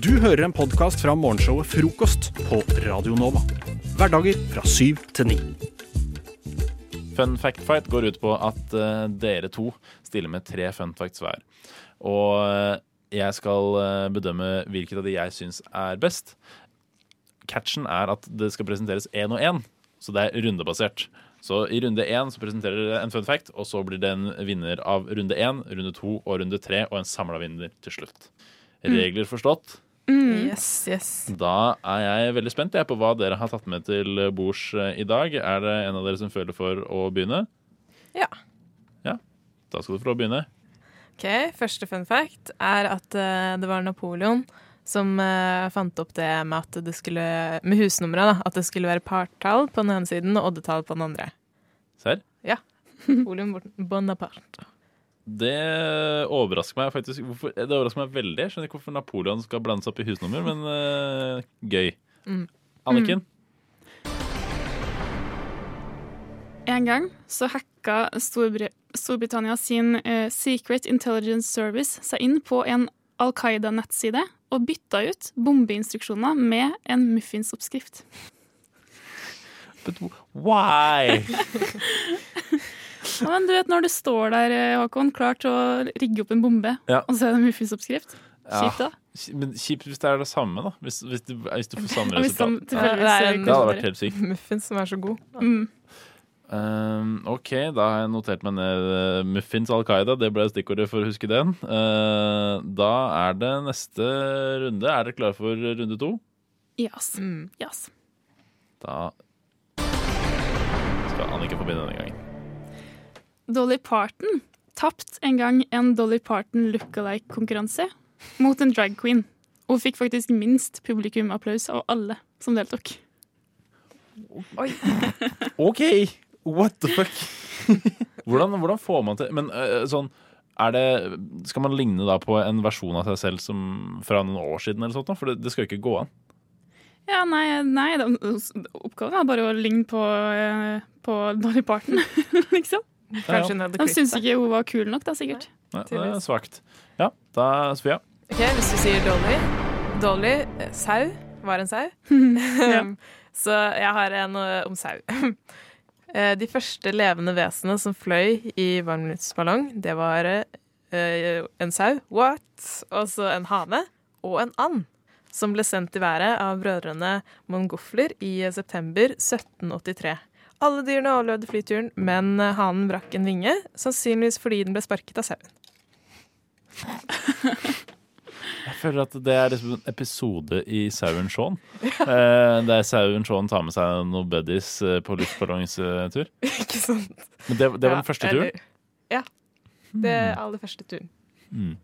Du hører en podkast fra morgenshowet Frokost på Radio Nova. Hverdager fra syv til ni. Fun fact fight går ut på at eh, dere to stiller med tre fun facts hver. Og eh, jeg skal eh, bedømme hvilket av de jeg syns er best. Catchen er at det skal presenteres én og én, så det er rundebasert. Så i runde én så presenterer dere en fun fact, og så blir det en vinner av runde én, runde to og runde tre, og en samla vinner til slutt. Regler forstått? Yes, yes. Da er jeg veldig spent jeg, på hva dere har tatt med til bords eh, i dag. Er det en av dere som føler for å begynne? Ja. Ja, Da skal du få begynne. Ok, Første fun fact er at eh, det var Napoleon som eh, fant opp det med at det skulle Med husnummeret, da. At det skulle være partall på den ene siden og oddetall på den andre. Serr? Napoleon Bonaparte. Det overrasker meg faktisk. Hvorfor, det overrasker meg veldig. Jeg skjønner ikke hvorfor Napoleon skal blandes opp i husnummer, men uh, gøy. Mm. Anniken? En gang så hacka Storbr Storbritannia sin uh, Secret Intelligence Service seg inn på en Al Qaida-nettside og bytta ut bombeinstruksjoner med en muffinsoppskrift. But why? Ja, men du vet når du står der, eh, Håkon, klar til å rigge opp en bombe, Ja. og så er det muffinsoppskrift. Ja. Kjipt, da. Men Kjipt hvis det er det samme, da. Hvis, hvis, du, hvis du får samme Og hvis de resultat. Ja, det en- Det hadde vært helt sykt. Muffins som er så god. Mm. Um, OK, da har jeg notert meg ned eh, Muffins Al Qaida. Det ble stikkordet for å huske den. Uh, da er det neste runde. Er dere klare for runde to? Yes. Mm. yes. Da skal Annike få begynne denne gangen. Dolly Parton tapte en gang en Dolly Parton look-alike-konkurranse mot en drag queen. Og fikk faktisk minst publikumapplaus av alle som deltok. Oi. OK! What the fuck? hvordan, hvordan får man til Men eh, sånn er det, Skal man ligne da på en versjon av seg selv som fra noen år siden? eller sånt. For det, det skal jo ikke gå an. Ja, nei, nei oppgaven er bare å ligne på, eh, på Dolly Parton, liksom. Kanskje hun hadde De klippet syntes ikke hun var kul nok, da, sikkert. Nei, det er svakt. Ja, da Sofia. Ok, Hvis du sier Dolly Dolly, eh, sau, var en sau. Ja. Så jeg har en eh, om sau. Eh, De første levende vesenene som fløy i varmluftsballong, det var en sau, what? Og så en hane og en and, som ble sendt i været av brødrene Mongofler i september 1783. Alle dyrene overlevde flyturen, men eh, hanen brakk en vinge, sannsynligvis fordi den ble sparket av sauen. Jeg føler at det er liksom en episode i Sauen Shaun. Eh, der Sauen Shaun tar med seg noen buddies eh, på luftballongstur. Ikke sant? Men det, det var Ja, den første turen? eller- Ja. Det er aller første turen. Mm.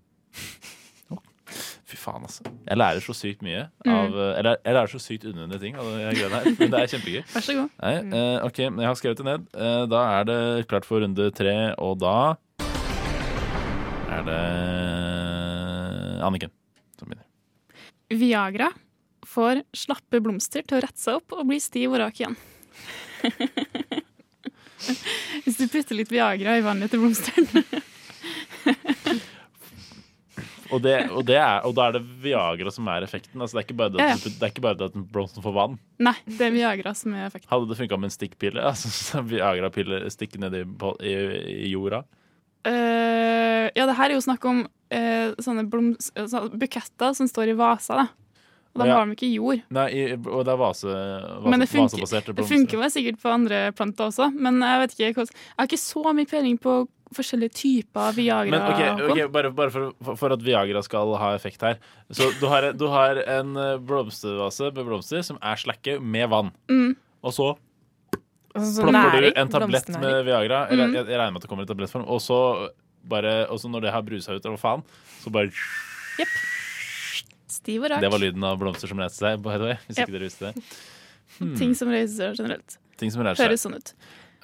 Fy faen, altså. Jeg lærer så sykt mye av eh, Eller jeg lærer så sykt unødvendige ting av greiene her. Men det er kjempegøy. Vær så god. Nei, eh, OK, jeg har skrevet det ned. Eh, da er det klart for runde tre, og da er det Anniken som begynner. Viagra får slappe blomster til å rette seg opp og bli stiv og rak igjen. Hvis du putter litt Viagra i vannet til blomstene. Og, det, og, det er, og da er det Viagra som er effekten. Altså, det, er ikke bare det, at, du- det er ikke bare det at blomsten får vann. Nei, det er Viagra som er effekten. Hadde det funka med en stikkpille? Altså, Viagra-pille stikke ned i, i, i jorda? Uh, ja, det her er jo snakk om uh, sånne bloms, eh, så- buketter som står i vaser, da. Og da Ja. har de ikke jord. Nei, i, og det er vase, vase, Men det funker, vasebaserte det funker vel sikkert på andre planter også, men jeg vet ikke hvordan Jeg har ikke så mye peiling på forskjellige typer Viagra. Men ok, okay, bare, bare for, for- at Viagra skal ha effekt her. Så du har, du har en eh, blomstervase med blomster som er slakke med vann. Mm. Og så Altså, plopper du en tablett med Viagra. Eller Mm. jeg, jeg regner med at det kommer i tablettform. Og så bare Og så når det har brusa ut, eller hva faen, så bare Stiv og rak. Det var lyden av blomster som reiste seg, by the way, hvis yep. ikke dere visste det. Ting som reiser seg generelt. Ting som reiser Høres sånn ut.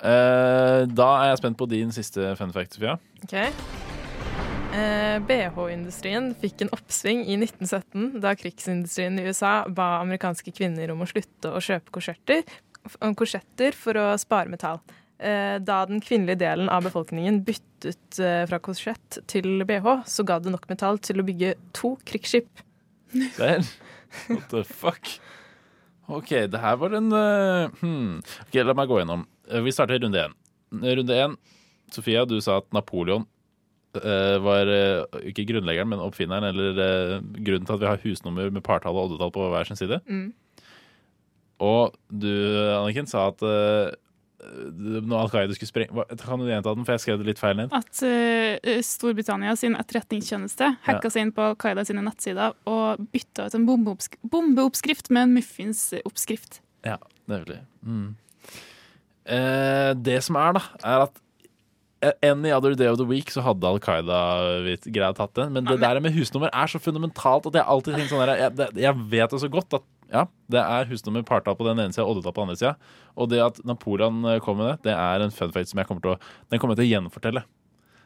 Eh, da er jeg spent på din siste fun fact, Sofia. Okay. Uh, BH-industrien fikk en oppsving i 1917 da krigsindustrien i USA ba amerikanske kvinner om å slutte å kjøpe korsetter, korsetter for å spare metall. Uh, da den kvinnelige delen av befolkningen byttet eh, fra korsett til BH, så ga det nok metall til å bygge to krigsskip. Der. What the fuck? OK, det her var en uh, hmm. Ok, La meg gå gjennom. Eh, Vi starter runde én. Runde én. Sofia, du sa at Napoleon eh, var eh, ikke grunnleggeren, men oppfinneren, eller grunnen til at vi har husnummer med partall og oddetall på hver sin side. Mm. Og du, Anniken, sa at når Al Qaida skulle sprenge Kan du gjenta den, for jeg skrev det litt feil ned? At uh, Storbritannia sin etterretningstjeneste hacka seg inn på Al Qaida sine nettsider og bytta ut en bombeoppskrift med en muffinsoppskrift. Ja, det. Mm. Eh, det som er, da, er at Any other day of the week så hadde Al Qaida-greia tatt det. Men det der med husnummer er så fundamentalt at jeg alltid tenker sånn der, jeg, jeg vet det så godt at ja, det er husnummer partall på den ene sida og oddetall på den andre sida. Og det at Napoleon eh, kom med det, det er en fun fact som jeg kommer til å, den kommer til å gjenfortelle.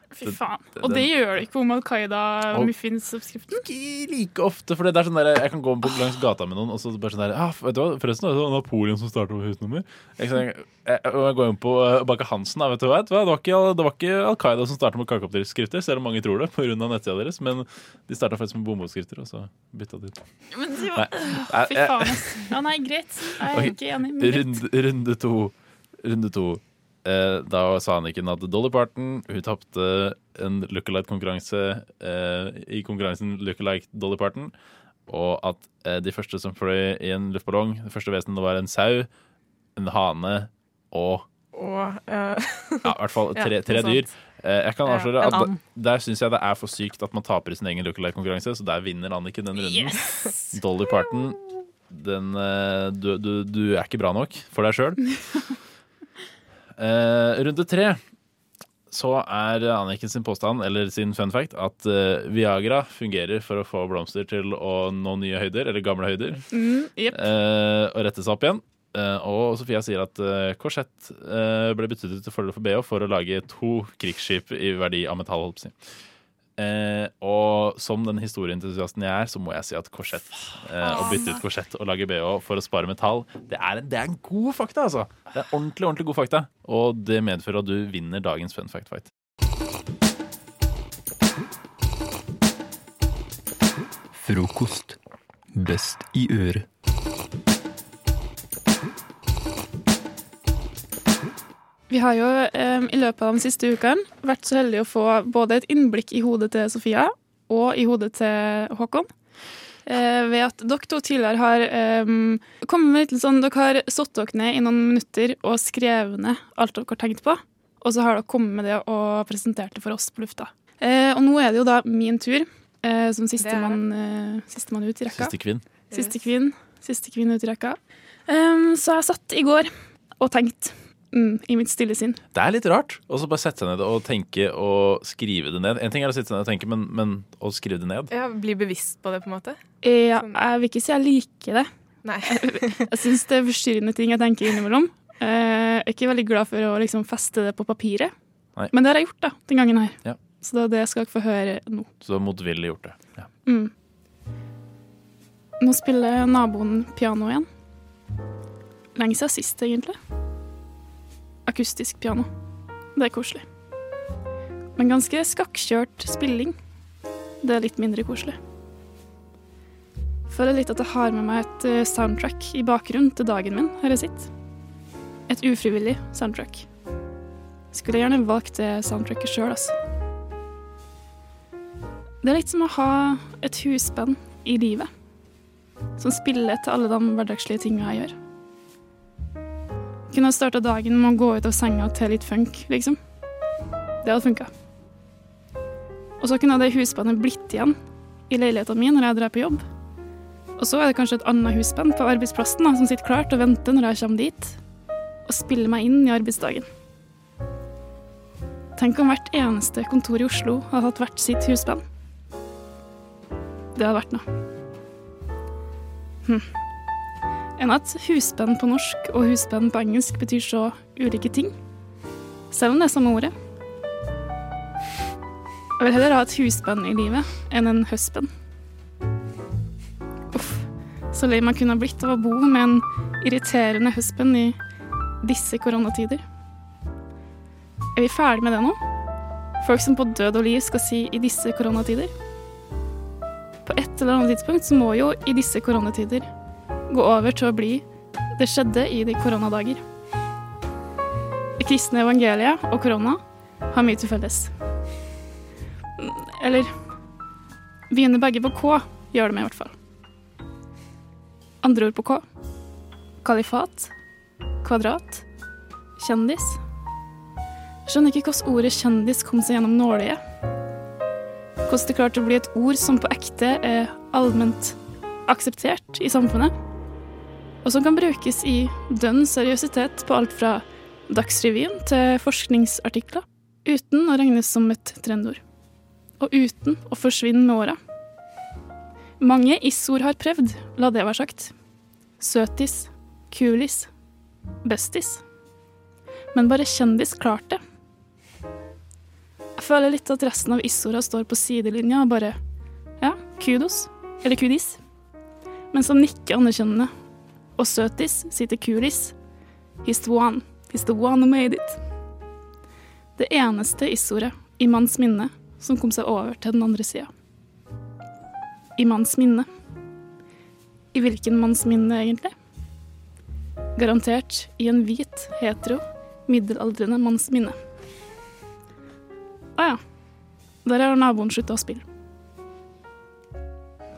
Fy faen. Og det gjør det ikke om Al Qaida-muffinsoppskriften. Ikke like ofte, for det er sånn der, jeg kan gå på langs gata med noen, og så bare sånn der ah, vet du hva, Forresten, det var Napoleon som starta med husnummer. Jeg, jeg, jeg, jeg går inn på uh, Bakke Hansen, vet du hva? vet du hva? Det var ikke, det var ikke Al Qaida som starta med kakeoppskrifter, selv om mange tror det, pga. nettsida deres, men de starta faktisk med bomullsskrifter, og så bytta de ut. Men det var, fy faen. ass. Ja, nei, greit. Jeg er okay. ikke enig. Runde, runde to. Runde to. Eh, da sa Anniken at Dolly Parton hun tapte en lookalike-konkurranse eh, i konkurransen Lookalike Dolly Parton. Og at eh, de første som fløy i en luftballong, det første vesenet var en sau, en hane og Og uh, ja, i hvert fall tre, tre ja, dyr. Eh, jeg kan avsløre at and. der syns jeg det er for sykt at man taper i sin egen lookalike-konkurranse, så der vinner Anniken den runden. Yes! Dolly Parton, den, eh, du, du, du er ikke bra nok for deg sjøl. Eh, runde tre så er Anniken sin påstand, eller sin fun fact, at uh, Viagra fungerer for å få blomster til å nå nye høyder, eller gamle høyder, Mm, yep. uh, og rette seg opp igjen. Uh, og Sofia sier at uh, korsett eh, ble byttet ut til fordel for BH for å lage to krigsskip i verdi av metall. holdt på å si. Eh, og som den historieentusiasten jeg er, så må jeg si at korsett eh, Å bytte ut korsett og lage BH for å spare metall, det er, det er en god fakta, altså. Det er ordentlig, ordentlig god fakta. Og det medfører at du vinner dagens fun fact fight. Frokost. Best i øret. Vi har jo eh, i løpet av de siste ukene vært så heldige å få både et innblikk i hodet til Sofia og i hodet til Håkon. Eh, ved at dere to tidligere har eh, kommet med litt sånn Dere har satt dere ned i noen minutter og skrevet ned alt dere har tenkt på. Og så har dere kommet med det og presentert det for oss på lufta. Eh, og nå er det jo da min tur eh, som sistemann eh, sistemann ut i rekka. Siste kvinn. Siste kvinn. Siste kvinn ut i rekka. Um, så jeg satt i går og tenkte mm, i mitt stille sinn. Det er litt rart å så bare sette seg ned og tenke og skrive det ned. En ting er å sitte ned og tenke, men, men å skrive det ned ja, bli bevisst på det, på en måte. Ja, Sånn. jeg vil ikke si jeg liker det. Nei. Jeg syns det er forstyrrende ting jeg tenker innimellom. Eh, Jeg er ikke veldig glad for å liksom feste det på papiret, Nei. men det har jeg gjort da, den gangen her. Ja. Så det, det skal dere få høre nå. Så du har motvillig gjort det. Ja. Mm. Nå spiller naboen piano igjen. Lenge siden sist, egentlig. Akustisk piano. Det er koselig. Men ganske skakkjørt spilling. Det er litt mindre koselig. Føler litt at jeg har med meg et eh, soundtrack i bakgrunnen til dagen min her jeg sitter. Et ufrivillig soundtrack. Skulle jeg gjerne valgt det soundtracket sjøl, altså. Det er litt som å ha et husband i livet. Som spiller til alle de hverdagslige tinga jeg gjør. Kunne ha starta dagen med å gå ut av senga til litt funk, liksom. Det hadde funka. Og så kunne det husbandet blitt igjen i leiligheten min når jeg drar på jobb. Og så er det kanskje et annet husband på arbeidsplassen da, som sitter klart og venter når jeg kommer dit, og spiller meg inn i arbeidsdagen. Tenk om hvert eneste kontor i Oslo hadde hatt hvert sitt husband. Det hadde vært noe. Hm. Enn at husband på norsk og husband på engelsk betyr så ulike ting. Selv om det er samme ordet. Jeg vil heller ha et husband i livet enn en husband. Uff. Så lei man kunne ha blitt av å bo med en irriterende husband i disse koronatider. Er vi ferdig med det nå? Folk som på død og liv skal si 'i disse koronatider'? på et eller annet tidspunkt så må jo i disse koronatider gå over til å bli det skjedde i de koronadager. Det kristne evangeliet og korona har mye til felles. Eller begynner begge på K, gjør det med i hvert fall. Andre ord på K. Kalifat. Kvadrat. Kjendis. Skjønner ikke hvordan ordet kjendis kom seg gjennom nåløyet. Hvordan det klarte å bli et ord som på ekte er allment akseptert i samfunnet. Og som kan brukes i dønn seriøsitet på alt fra Dagsrevyen til forskningsartikler. Uten å regnes som et trendord. Og uten å forsvinne med åra. Mange is-ord har prøvd, la det være sagt. Søtis, kulis, bestis. Men bare kjendis klarte det. Jeg føler litt at resten av is-orda står på sidelinja og bare ja, kudos, eller kudis. Men som nikker anerkjennende. Og søtis sitter Kuris. He's the one. He's the one who made it. Det eneste is-ordet i manns minne som kom seg over til den andre sida. I manns minne. I hvilken manns minne, egentlig? Garantert i en hvit, hetero, middelaldrende manns minne. Å ja. Der har naboen slutta å spille.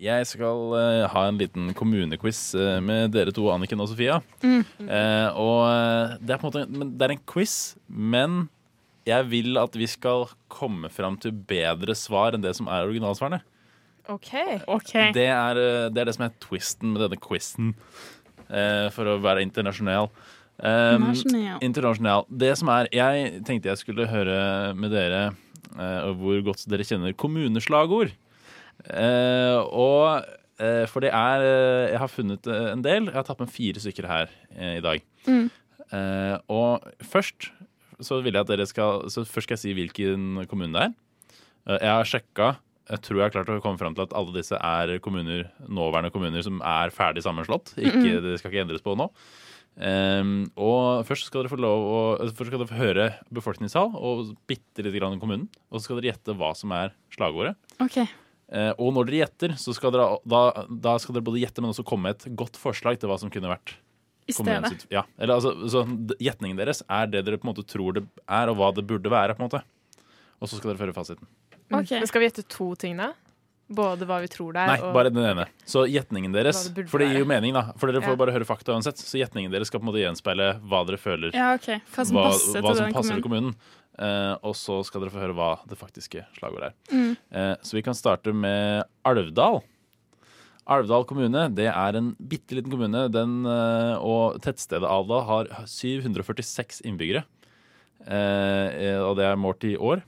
Jeg skal eh, ha en liten kommunequiz eh, med dere to, Anniken og Sofia. Eh, og eh, det er på en måte men Det er en quiz, men jeg vil at vi skal komme fram til bedre svar enn det som er originalsvarene. OK. OK. Det er, eh, det er det som er twisten med denne quizen, eh, for å være internasjonal. Um, Nasjonal. internasjonal. Det som er Jeg tenkte jeg skulle høre med dere eh, hvor godt dere kjenner kommuneslagord. Eh, og eh, For det er eh, Jeg har funnet en del. Jeg har tatt med fire stykker her i dag. Mm. Og først så vil jeg at dere skal Så først skal jeg si hvilken kommune det er. Jeg har sjekka. Jeg tror jeg har klart å komme fram til at alle disse er kommuner, nåværende kommuner som er ferdig sammenslått. Ikke, det skal ikke endres på nå. Ehm, og først skal dere få lov å Først skal dere få høre befolkningstall og bitte lite grann om kommunen. Og så skal dere gjette hva som er slagordet. OK. Eh, og når dere gjetter, så skal dere, da, da skal dere både gjette, men også komme med et godt forslag til hva som kunne vært I stedet. Ja, eller altså, så Gjetningen deres er det dere på en måte tror det er, og hva det burde være. på en måte Og så skal dere føre fasiten. Ok. Men skal vi gjette to ting, da? Både hva vi tror det er, Nei, og bare den ene. Så gjetningen deres det For det gir jo mening, da. For dere får Ja. bare høre fakta uansett. Så gjetningen deres skal på en måte gjenspeile hva dere føler Ja, OK. Hva som hva, passer hva til som den passer til kommunen. Eh, og så skal dere få høre hva det faktiske slagordet er. Mm. Uh, så vi kan starte med Alvdal. Alvdal kommune det er en bitte liten kommune. Den, uh, og tettstedet Alvdal har 746 innbyggere. Eh, og det er målt i år.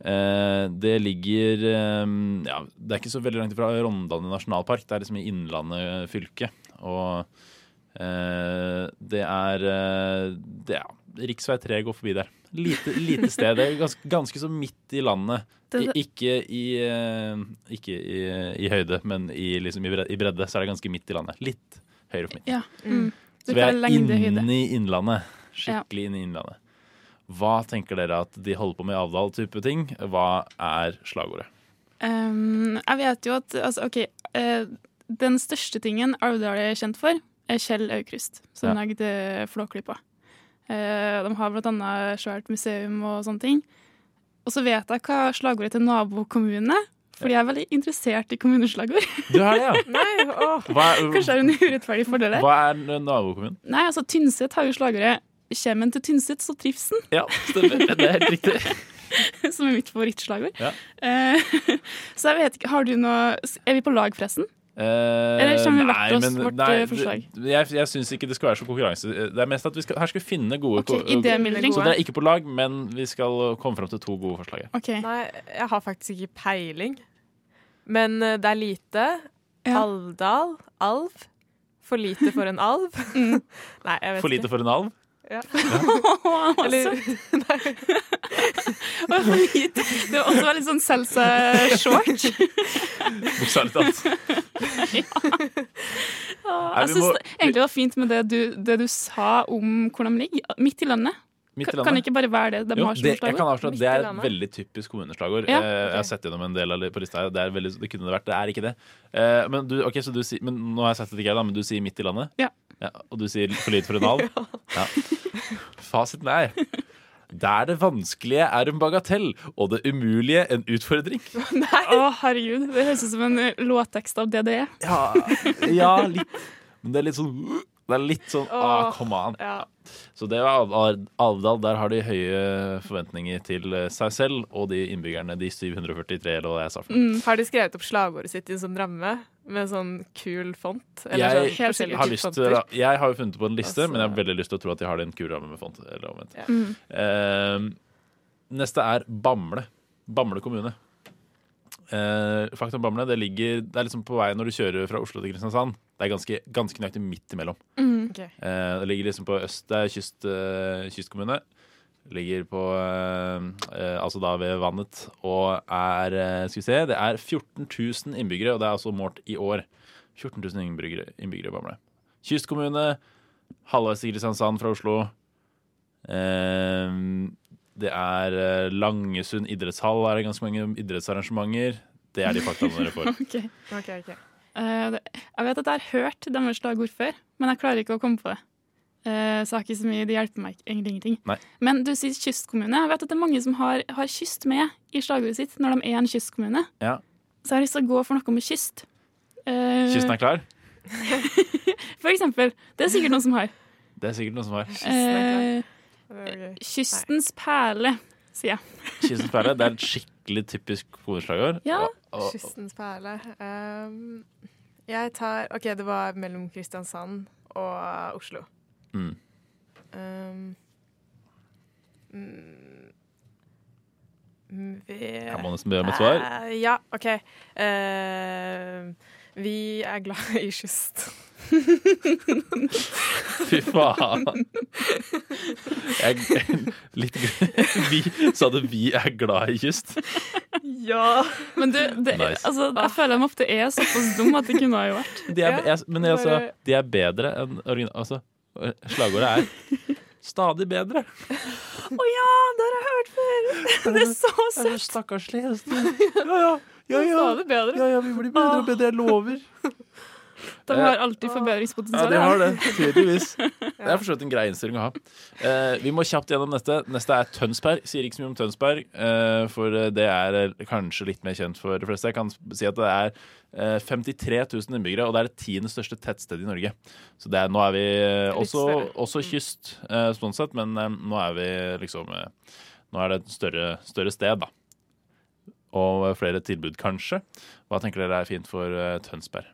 Eh, det ligger eh, ja, Det er ikke så veldig langt fra Rondane nasjonalpark. Det er liksom i Innlandet fylke. Og eh, det er eh, det, ja, Riksvei 3 går forbi der. Lite, lite sted. Det er ganske, ganske så midt i landet. I, ikke i, eh, ikke i, i høyde, men i, liksom i, bredde, bredde så er det ganske midt i landet. Litt høyere for midt. Ja. Mm. Så vi er inni inne i Innlandet. Skikkelig inne i Innlandet. Hva tenker dere at de holder på med i Avdal-type ting? Hva er slagordet? Um, jeg vet jo at altså, OK. Uh, den største tingen Alvdal er kjent for, er Kjell Aukrust, som Ja. lagde Flåklypa. Uh, de har blant annet svært museum og sånne ting. Og så vet jeg hva slagordet til nabokommunene er, fordi jeg er veldig interessert i kommuneslagord. Du har det, ja! Nei, å, er, Kanskje det er en urettferdig fordel her. hva er nabokommunen? Nei, altså Tynset har jo slagordet 'Kjem en til Tynset, så trives en', Ja, stemmer. Det er helt riktig. som er mitt favorittslagord. Ja. Eh, så jeg vet ikke, har du noe Er vi på lag, forresten? Eller kommer vi hvert oss vårt, nei, forslag? Jeg, jeg syns ikke det skal være så konkurranse. Det er mest at vi skal, Her skal vi finne gode okay, Så dere er ikke på lag, men vi skal komme fram til to gode forslag. Okay. Nei, jeg har faktisk ikke peiling. Men eh, det er lite. Ja. Alvdal. Alv. For lite for en alv. Mm. Nei, jeg vet ikke. For lite ikke. for en alv? Ja. Eller, lite. Det var også litt sånn Seltzer-short. Bokstavelig talt. Jeg syns egentlig det var fint med det du, det du sa om hvor de ligger. Midt i landet. Midt i Kan landet. ikke bare være det de Jo, har det, jeg kan Midt Det er et veldig typisk kommuneslagord. Ja, okay. Jeg har sett gjennom en del av på lista. her. Det, er veldig, det kunne det vært. Det er ikke det. Eh, Men, du, okay, så du men nå har jeg sett det ikke, da, men du sier midt i landet? Ja. Og du sier for lite for en halv? ja. Fasiten er der det vanskelige er en bagatell, og det umulige en utfordring. Nei! Å, herregud. Det høres ut som en låttekst av DDE. Ja, ja litt. Men det er litt sånn Det er litt sånn ah, come on. ja. Så det var Al- Al- Alvdal. Der har de høye forventninger til eh, seg selv og de innbyggerne, de 743, eller hva jeg sa for. Mm. Har de skrevet opp slagordet sitt i en sånn ramme med sånn kul font? Jeg sånn Helt Har lyst jeg har jo funnet det på en liste, Altså- men jeg har veldig lyst til å tro at de har det i en kul ramme med font. Eller. Ja. Mm. Eh, neste er Bamble. Bamble kommune. Eh, Faktum Bamble, det ligger Det er liksom på vei når du kjører fra Oslo til Kristiansand. Det er ganske, ganske nøyaktig midt imellom. Mm. Okay. Eh, det ligger liksom på øst, det er kyst, eh, kystkommune. Ligger på eh, eh, Altså da ved vannet. Og er eh, Skal vi se, det er 14 000 innbyggere, og det er altså målt i år. 14 000 innbyggere, innbyggere i Bamble. Kystkommune. Halvveis til Kristiansand fra Oslo. Eh, det er Langesund idrettshall. Er det ganske mange idrettsarrangementer. Det er de faktaene dere får. Ok. Okay, ok. Eh, jeg vet at jeg har hørt deres slagord før, men jeg klarer ikke å komme på det. Eh, så jeg har ikke så mye, det hjelper meg egentlig ingenting. Nei. Men du sier kystkommune. Jeg vet at det er mange som har, har kyst med i slagordet sitt når de er en kystkommune. Ja. Så jeg har lyst til å gå for noe med kyst. Eh, Kysten er klar? For eksempel. Det er sikkert noen som har. Det er sikkert noen som har. Kysten er klar. kystens perle, sier jeg. Kystens perle. Det er et skikkelig typisk hovedslagord. Ja. Kystens perle. Um, jeg tar OK, det var mellom Kristiansand og Oslo. Mm. Um, mm, vi Jeg må nesten be om et svar. Eh, ja, OK. Eh, vi er glad i kyst. Fy faen. Jeg, litt Vi sa du vi er glad i kyst. Ja! Men du, det, Nice. altså, jeg føler de ofte er såpass dumme at det kunne ha jo vært. De er, jeg, men jeg, altså, de er bedre enn origina- altså, Slagordet er stadig bedre. Å ja, det har jeg hørt før! Det er så søtt. stakkarslig. Ja, ja. Ja, ja. Ja, ja, vi blir bedre og bedre, jeg lover. De har alltid forbedringspotensial. Ja, de har det, tydeligvis. Det er for så vidt en grei innstilling å ha. Eh, vi må kjapt gjennom neste. Neste er Tønsberg. Sier ikke så mye om Tønsberg, eh, for det er eh, kanskje litt mer kjent for de fleste. Jeg kan si at det er eh, 53 000 innbyggere, og det er det tiende største tettstedet i Norge. Så det er, nå er vi eh, også, også kyst, eh, sånn sett, men eh, nå er vi liksom eh, Nå er det et større, større sted, da. Og flere tilbud, kanskje. Hva tenker dere er fint for eh, Tønsberg?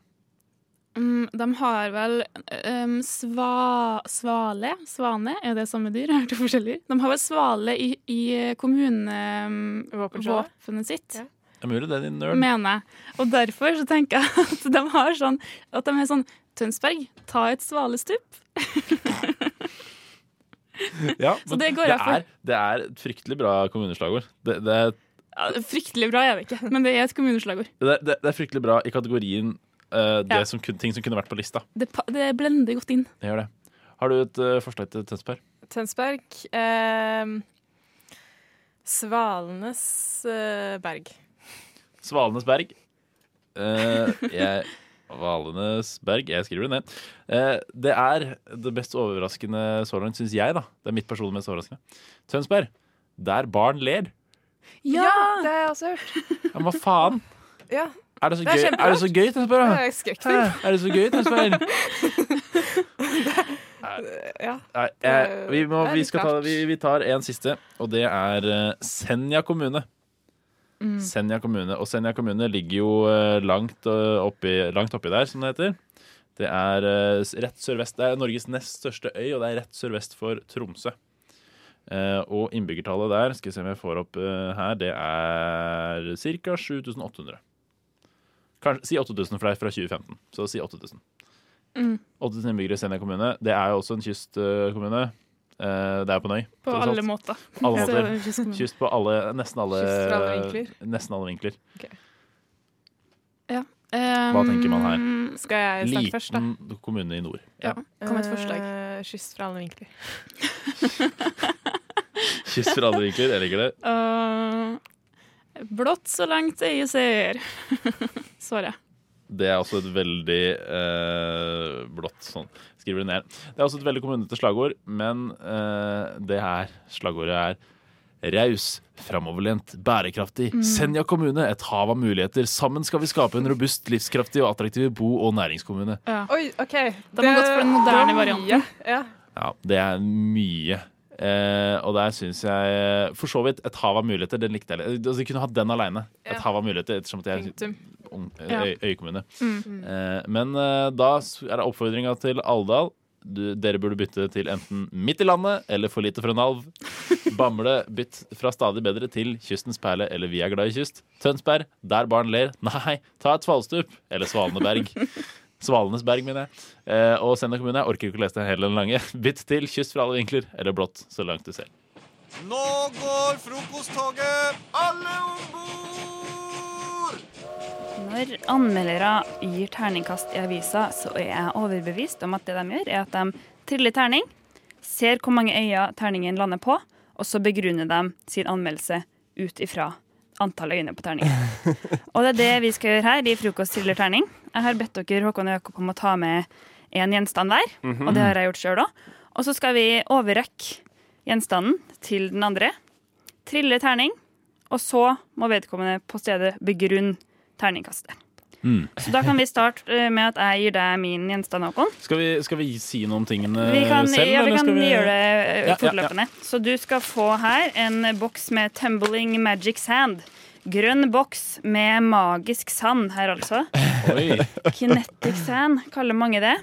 Mm, de har vel um, sva, svale? Svane? Er det samme dyr? Jeg har hørt det forskjellig. De har vel svale i, i kommunevåpenet um, sitt, Ja. Det er mulig det, din nerd. mener jeg. Og derfor så tenker jeg at de har sånn At de er sånn Tønsberg, ta et svalestup. Ja, men det det. Er, det er et fryktelig bra kommuneslagord. Det, det, er, Ja, fryktelig bra er det ikke, men det er et kommuneslagord. det, er- det er fryktelig bra i kategorien uh, det Ja. som, ting som kunne vært på lista. Det, det blender godt inn. Det gjør det. Har du et uh, forslag til Tønsberg? Tønsberg. uh, Svalenes eh, berg. Svalenes berg. Jeg Valenes berg. Jeg skriver det ned. Eh, det er det mest overraskende så langt, syns jeg. da Det er mitt personlige mest overraskende. Tønsberg. Der barn ler. Ja, det har jeg også hørt. Ja, hva faen? Ja, Er det så Det er gøy, er det så gøy Tønsberg? det da? er Hæ? Er det så gøy, er Ja. Nei, eh, vi, må, Det er vi, litt skal ta, rart. vi, vi tar en siste, og det er eh, Senja kommune. Mm. Senja kommune. Og Senja kommune ligger jo eh, langt, eh, oppi, langt oppi der, som det heter. Det er eh, rett sørvest. Det er Norges nest største øy, og det er rett sørvest for Tromsø. Eh, og innbyggertallet der, skal vi se om jeg får opp eh, her, det er ca. 7800. Kanskje, si 8000, for det er fra 2015. Så si 8000. Mm. 8000 innbyggere i Senja kommune. Det er jo også en kystkommune. Eh, Det er på Nøy. På alle måter. Alle måter. Kyst på alle, nesten alle alle vinkler. Nesten alle vinkler. Hva tenker man her? Um, Skal jeg starte først, da? Liten kommune i nord. Ja, kom et forslag. Kyss fra alle vinkler. kyss fra alle vinkler. Jeg liker det. Uh, blått så langt øyet ser. Svarer jeg. Det er også et veldig uh, blått sånn. Skriver det ned. Det er også et veldig kommunete slagord, men uh, det her slagordet er Raus, framoverlent, bærekraftig. Mm. Senja kommune, et hav av muligheter. Sammen skal vi skape en robust, livskraftig og attraktiv bo- og næringskommune. Ja. Oi, OK. Da har man gått for den moderne varianten. Ja. Ja, det er mye. Eh, og der syns jeg For så vidt et hav av muligheter. Den likte jeg. Altså, Jeg kunne hatt den aleine. Et Ja. hav av muligheter, ettersom at jeg er øy, øykommune. Mm. Eh, men eh, da er det oppfordringa til Alvdal. Dere burde bytte til enten midt i landet eller for lite for en alv. Bamble, bytt fra stadig bedre til Kystens perle eller Vi er glad i kyst. Tønsberg, der barn ler. Nei, ta et Svalstup eller Svaneberg. Svalenes berg, mener jeg. Eh, og Senja kommune, jeg orker ikke å lese det hele den lange. Bytt til kyst fra alle vinkler eller blått så langt du ser. Nå går frokosttoget! Alle om bord! Når anmeldere gir terningkast i avisa, så er jeg overbevist om at det de gjør, er at de triller terning, ser hvor mange øyne terningen lander på, og så begrunner de sin anmeldelse ut ifra antall øyne på terningen. Og det er det vi skal gjøre her i Frokost triller terning. Jeg har bedt dere Håkon og Jakob om å ta med en gjenstand hver, og det har jeg gjort sjøl òg. Og så skal vi overrekke gjenstanden til den andre, trille terning, og så må vedkommende på stedet begrunne terningkastet. Mm. Så da kan vi starte eh, med at jeg gir deg min gjenstand, Håkon. Skal, vi, skal vi si noe om tingene Vi kan, selv? ja, vi kan vi... gjøre det fortløpende. Ja, ja, ja. fortløpende. Så du skal få her en boks med Tumbling Magic Sand. Grønn boks med magisk sand her, altså. Oi. Kinetic sand kaller mange det.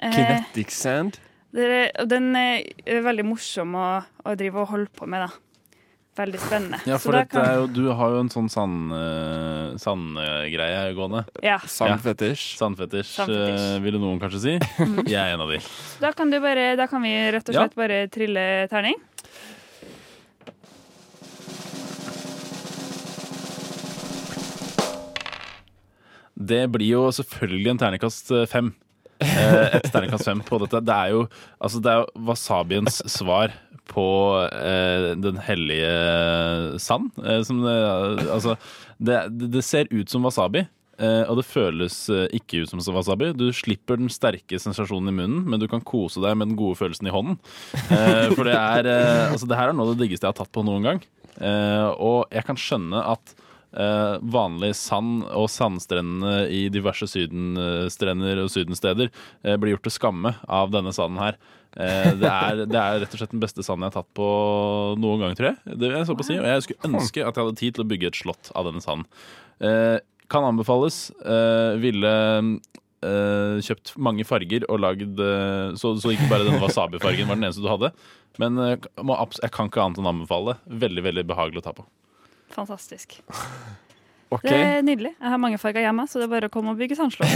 Eh, Kinetic sand. den er veldig morsom å, å drive og holde på med, da. Veldig spennende. Ja, for dette er jo, du har jo en sånn sand, uh, sandgreie gående. Ja. Sandfetisj. Sandfetisj, Sandfetisj. Uh, ville noen kanskje si. Jeg er en av de. Da kan, du bare, da kan vi rett og Ja. slett bare trille terning. Det blir jo selvfølgelig en terningkast eh, fem. Eh, et terningkast fem på dette. Det er jo, altså det er jo wasabiens svar på eh, den hellige sand. Eh, som det, altså, det, det ser ut som wasabi. eh, og det føles eh, ikke ut som wasabi. Du slipper den sterke sensasjonen i munnen, men du kan kose deg med den gode følelsen i hånden. Eh, for det er eh, Altså, det her er noe av det diggeste jeg har tatt på noen gang. Eh, og jeg kan skjønne at eh, vanlig sand og sandstrendene i diverse sydenstrender og sydensteder eh, blir gjort til skamme av denne sanden her. Eh, det, er, det er rett og slett den beste sanden jeg har tatt på noen gang, tror jeg. Det vil jeg så på å si. Og jeg skulle ønske at jeg hadde tid til å bygge et slott av denne sanden. Eh, kan anbefales. Eh, ville eh, kjøpt mange farger og lagd eh, så, så ikke bare denne wasabi-fargen var den eneste du hadde. Men eh, jeg kan ikke annet enn anbefale. Veldig, veldig behagelig å ta på. Fantastisk. Ok, Det er nydelig. Jeg har mange farger hjemme, så det er bare å komme og bygge sandslott.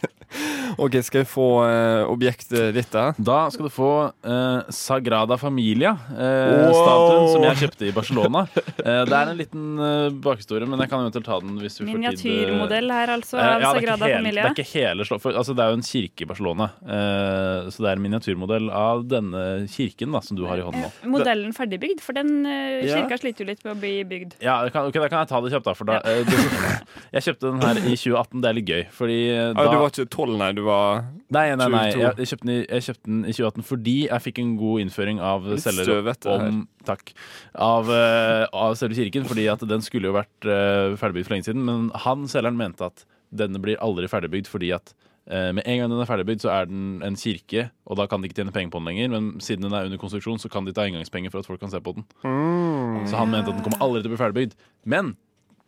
ok, skal jeg få uh, objektet ditt da? Da skal du få uh, Sagrada Familia-statuen Wow! som jeg kjøpte i Barcelona. Eh, det er en liten uh, bakhistorie, men jeg kan eventuelt ta den hvis vi får tid. Miniatyrmodell her, altså, av ja, det Sagrada hele- Familia. Det er ikke hele slott, for altså, det er jo en kirke i Barcelona. eh, så det er en miniatyrmodell av denne kirken da, som du har i hånden nå. Modellen ferdigbygd, for den kirka Ja. sliter jo litt med å bli bygd. Ja, kan, ok, Da kan jeg ta det kjapt, da. For da jeg kjøpte den her i 2018. Det er litt gøy. Fordi eh, Ah, da du var ikke 12, nei. Du var Nei, nei, nei. Jeg, kjøpte den i, jeg kjøpte den i 2018 fordi jeg fikk en god innføring av selger om Takk. Av, eh, av selve kirken, fordi at den skulle jo vært eh, ferdigbygd for lenge siden. Men han selgeren mente at denne blir aldri ferdigbygd fordi at eh, med en gang den er ferdigbygd, så er den en kirke, og da kan de ikke tjene penger på den lenger. Men siden den er under konstruksjon, så kan de ta inngangspenger for at folk kan se på den. Mm. Så han mente at den kommer aldri til å bli ferdigbygd. Men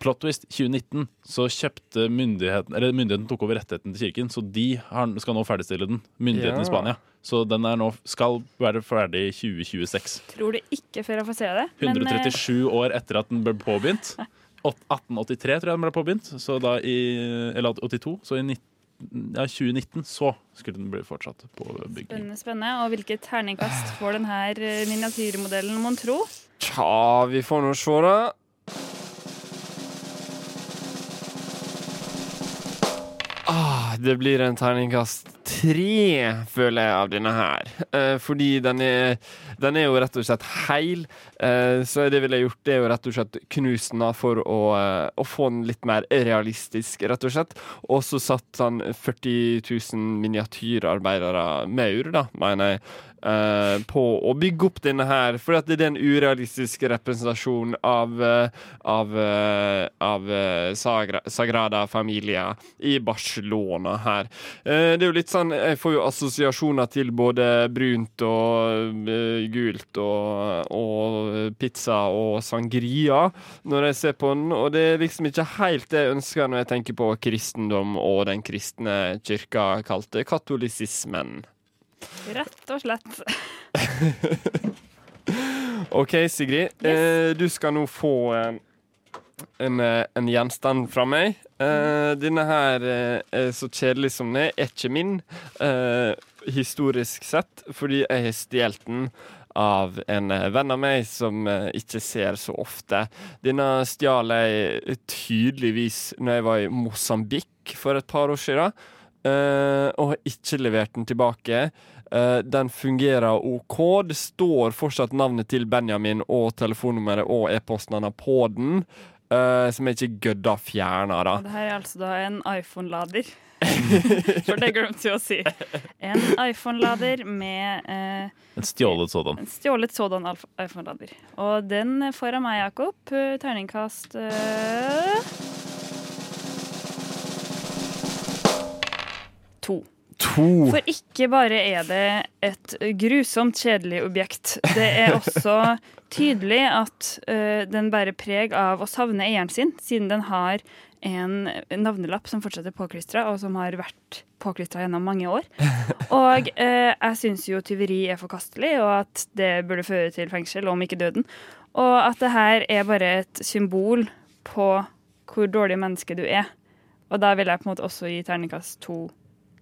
plot twist 2019 så kjøpte myndigheten Eller myndigheten tok over rettigheten til kirken, så de har, skal nå ferdigstille den. Myndigheten Ja. i Spania. Så den er nå, skal være ferdig i 2026. Tror det ikke før jeg får se det. men, eh, 137 år etter at den ble påbegynt. 1883 tror jeg den ble påbegynt. Så da i, eller 82. Så i 19, ja, 2019 så skulle den bli fortsatt på bygging. Spennende, spennende. Og hvilket terningkast får denne eh, miniatyrmodellen, mon tro? Tja, vi får nå se, da. Det blir en terningkast tre, føler jeg, av denne her. Eh, fordi den er, den er jo rett og slett heil. Eh, så det ville jeg gjort, det er jo rett og slett knust den for å, eh, å få den litt mer realistisk, rett og slett. Og så satt han 40 000 miniatyrarbeidere maur, da, mener jeg. Eh, på å bygge opp denne her, for det er en urealistisk representasjon av, uh, av, uh, av Sagra, Sagrada Familia i Barcelona her. Det er jo litt sånn Jeg får jo assosiasjoner til både brunt og gult og, og pizza og sangria når jeg ser på den, og det er liksom ikke helt det jeg ønsker når jeg tenker på kristendom og den kristne kirka kalte katolisismen. Rett og slett. OK, Sigrid. Eh, du skal nå få eh, en, eh, en gjenstand fra meg. Eh, denne her eh, er så kjedelig som den er, er ikke min, eh, historisk sett, fordi jeg har stjålet den av en venn av meg som ikke ser så ofte. Denne stjal jeg tydeligvis når jeg var i Mosambik for et par år siden, eh, og har ikke levert den tilbake. Eh, den fungerer OK. Det står fortsatt navnet til Benjamin og telefonnummeret og e-postnavnet på den, eh, som jeg ikke gødda fjerna, da. Det her er altså da en iPhone-lader. For det glemte jeg å si. En iPhone-lader med eh, En stjålet sådan. en stjålet sådan iPhone-lader. Og den får av meg, Jakob, eh, terningkast To. To. For ikke bare er det et grusomt kjedelig objekt, det er også tydelig at uh, den bærer preg av å savne eieren sin, siden den har en navnelapp som fortsatt er påklistra, og som har vært påklistra gjennom mange år. Og eh, jeg syns jo tyveri er forkastelig, og at det burde føre til fengsel, om ikke døden. Og at det her er bare et symbol på hvor dårlig menneske du er. Og da vil jeg på en måte også gi terningkast to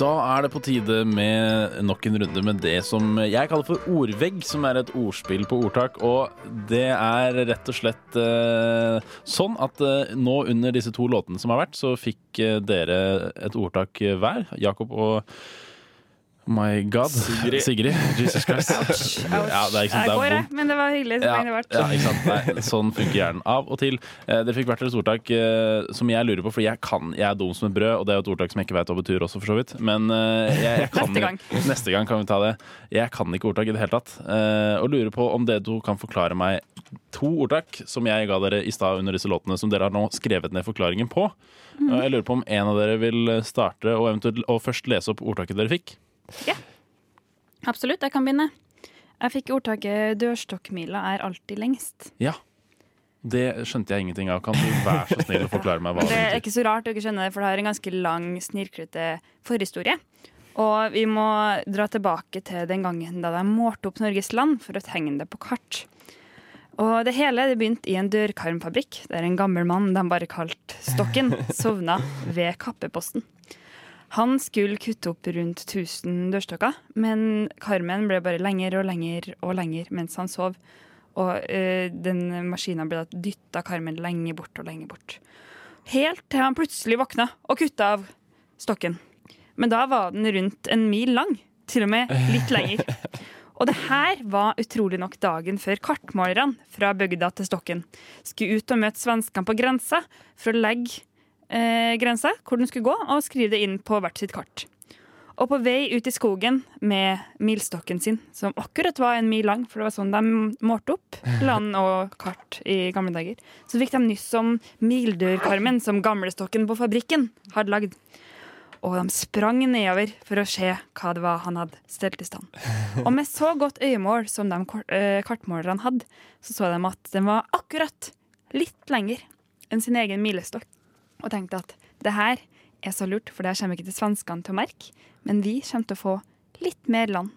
Da er det på tide med nok en runde med det som jeg kaller for ordvegg, som er et ordspill på ordtak. Og det er rett og slett eh, sånn at eh, nå under disse to låtene som har vært, så fikk eh, dere et ordtak hver. Jakob og My God. Sigrid. Jesus Christ. Ja, det er ikke sant, Jeg det er går, jeg. Men det var hyggelig. så Ja, lenge det varte. ja, ikke sant? Nei, sånn funker hjernen av og til. Eh, dere fikk hvert deres ordtak eh, som jeg lurer på, for jeg kan, jeg er dum som et brød, og det er jo et ordtak som jeg ikke vet hva betyr også, for så vidt. Men eh, jeg, jeg kan, Neste gang. Neste gang kan vi ta det. Jeg kan ikke ordtak i det hele tatt. Eh, og lurer på om dere to kan forklare meg to ordtak som jeg ga dere i stad under disse låtene, som dere har nå skrevet ned forklaringen på. Mm. Jeg lurer på om en av dere vil starte og og først lese opp ordtaket dere fikk. Absolutt, jeg kan begynne. Jeg fikk ordtaket 'dørstokkmila er alltid lengst'. Ja. Det skjønte jeg ingenting av. Kan du være så snill å forklare meg hva Det er ikke så rart dere skjønner det, for det har en ganske lang, snirklete forhistorie. Og vi må dra tilbake til den gangen da de målte opp Norges land for å tegne det på kart. Og det hele det begynte i en dørkarmfabrikk, der en gammel mann de bare kalte Stokken, sovna ved kappeposten. Han skulle kutte opp rundt 1000 dørstokker, men karmen ble bare lenger og lenger og lenger mens han sov. Og eh, den maskinen ble dytta karmen lenger bort og lenger bort. Helt til han plutselig våkna og kutta av stokken. Men da var den rundt en mil lang. Til og med litt lenger. Og det her var utrolig nok dagen før kartmålerne fra bygda til Stokken skulle ut og møte svenskene på grensa for å legge eh, grensa hvor den skulle gå, og skrive det inn på hvert sitt kart. Og på vei ut i skogen med milstokken sin, som akkurat var en mil lang, for det var sånn de målte opp land og kart i gamle dager, så fikk de nyss om mildørkarmen som gamlestokken på fabrikken hadde lagd. Og de sprang nedover for å se hva det var han hadde stelt i stand. Og med så godt øyemål som de eh, kartmålerne hadde, så så de at den var akkurat litt lenger enn sin egen milestokk. Og tenkte at det her er så lurt, for det kommer ikke til svenskene til å merke, men vi kommer til å få litt mer land.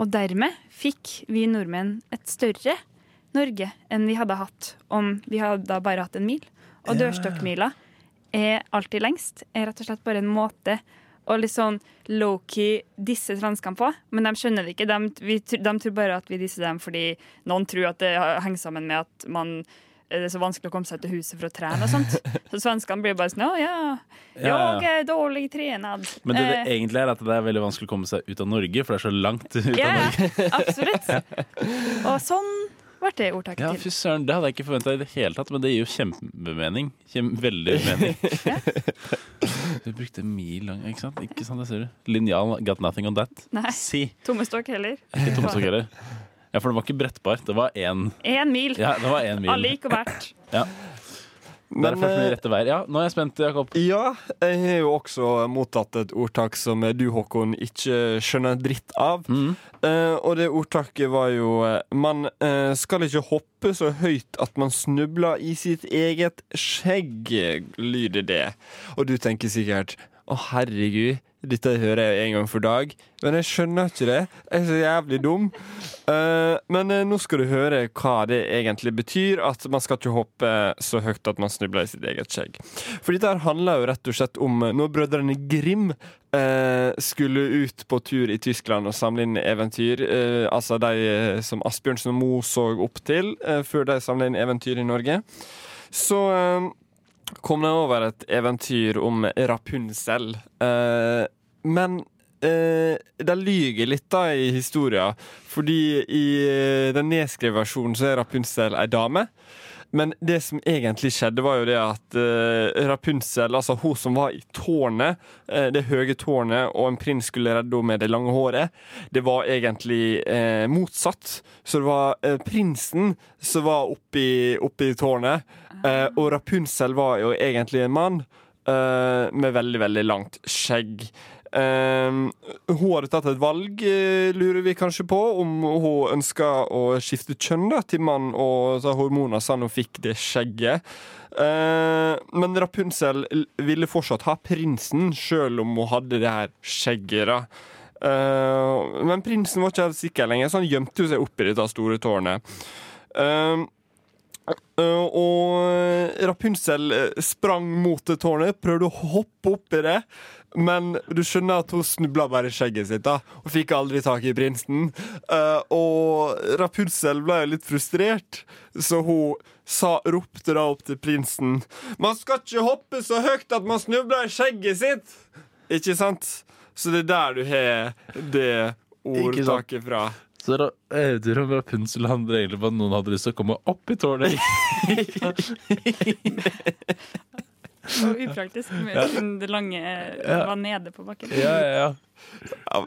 Og dermed fikk vi nordmenn et større Norge enn vi hadde hatt om vi hadde bare hatt en mil. Og dørstokkmila er alltid lengst. Er rett og slett bare en måte å litt sånn low-key disse svenskene på. Men de skjønner det ikke. De, vi, de tror bare at vi disser dem fordi noen tror at det henger sammen med at man det er så vanskelig å komme seg til huset for å trene og sånt. Så svenskene blir bare sånn Å ja, Ja, ja. jeg er dårlig trenad. Men det det Eh, egentlig er at det er veldig vanskelig å komme seg ut av Norge, for det er så langt ut Ja, av ja, Norge. absolutt. Og sånn ble det ordtaket Ja, til. fy søren, Det hadde jeg ikke forventa i det hele tatt, men det gir jo kjempemening. Kjem, veldig mening. Du brukte mil lang, ikke sant? Ikke sant, det ser du. Linjal got nothing on that. Nei. Si. Tommestokk heller. Ikke tommestokk heller. Ja, for det var ikke brettbar. Det var én. Én mil. Ja, det var én mil. Alle gikk og hvert. Ja. Men, Derfor rette veier. Ja, nå er jeg spent, Jakob. Ja, jeg har jo også mottatt et ordtak som du, Håkon, ikke skjønner dritt av. Eh, og det ordtaket var jo eh, Man eh, skal ikke hoppe så høyt at man snubler i sitt eget skjegg, lyder det. Og du tenker sikkert å herregud, dette hører jeg en gang for dag. Men jeg skjønner ikke det. Jeg er så jævlig dum. Uh, men eh, nå skal du høre hva det egentlig betyr, at man skal ikke hoppe så høyt at man snubler i sitt eget skjegg. For dette handler jo rett og slett om eh, når brødrene Grim uh, skulle ut på tur i Tyskland og samle inn eventyr. Uh, altså de som Asbjørnsen og Moe så opp til før de samla inn eventyr i Norge. Så kom jeg over et eventyr om Rapunzel. Eh, men eh, de lyger litt da i historien, fordi i eh, den nedskrevne versjonen så er Rapunzel ei dame. Men det som egentlig skjedde, var jo det at uh, Rapunzel, altså hun som var i tårnet, uh, det høye tårnet, og en prins skulle redde henne med det lange håret, det var egentlig uh, motsatt. Så det var eh, prinsen som var oppi, oppi tårnet, eh, og Rapunzel var jo egentlig en mann eh, med veldig, veldig langt skjegg. Um, hun hadde tatt et valg, eh, lurer vi kanskje på, om hun ønska å skifte kjønn da, til mann og hormoner sånn hun fikk det skjegget. Eh, men Rapunzel ville fortsatt ha prinsen, sjøl om hun hadde det her skjegget. da. Eh, men prinsen var ikke helt sikker lenger, så han gjemte seg oppi dette store tårnet. Uh, og Rapunzel eh, sprang mot tårnet, prøvde å hoppe opp i det. Men du skjønner at hun snubla bare i skjegget sitt da og fikk aldri tak i prinsen. Uh, og Rapunzel ble jo litt frustrert, så hun sa, ropte da opp til prinsen Man skal ikke hoppe så høyt at man snubler i skjegget sitt! Ikke sant? Så det er der du har det ordtaket fra. Så ra- eventyret om Rapunzel handler egentlig om at noen hadde lyst til å komme opp i tårnet. Og upraktisk, med Ja. det lange var nede på bakken. ja, ja,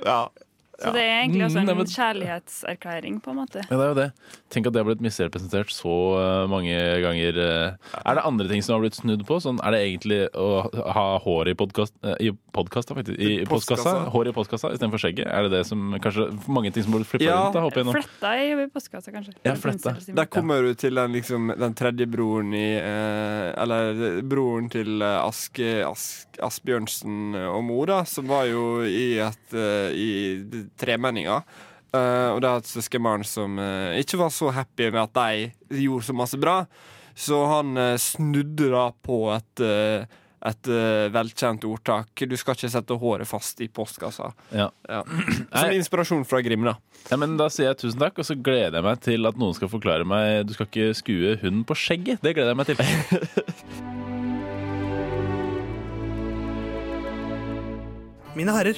ja. Så det er egentlig også Mm, nei, en men- kjærlighetserklæring, på en måte. Ja, det er jo det. Tenk at det har blitt misrepresentert så eh, mange ganger. eh. Er det andre ting som har blitt snudd på? Sånn, er det egentlig å ha hår i podkast... I podkasta, faktisk. I postkassa? Hår i postkassa istedenfor skjegget? Er det det som kanskje Mange ting som har blitt flippa Ja, rundt? da, håper jeg nå. Fletta i postkassa, kanskje. Ja, fletta. Der kommer du til den, liksom, den tredje broren i eh, Eller broren til eh, Aske, Ask, Asbjørnsen og mor, da, som var jo i, et, eh, i tremenninga. Uh, og det er et søskenbarn som uh, ikke var så happy med at de gjorde så masse bra. Så han uh, snudde da på et et velkjent ordtak. Du skal ikke sette håret fast i postkassa. Ja. Som inspirasjon fra Grim, da. Ja, men Da sier jeg tusen takk, og så gleder jeg meg til at noen skal forklare meg Du skal ikke skue hunden på skjegget. Det gleder jeg meg til. Mine herrer,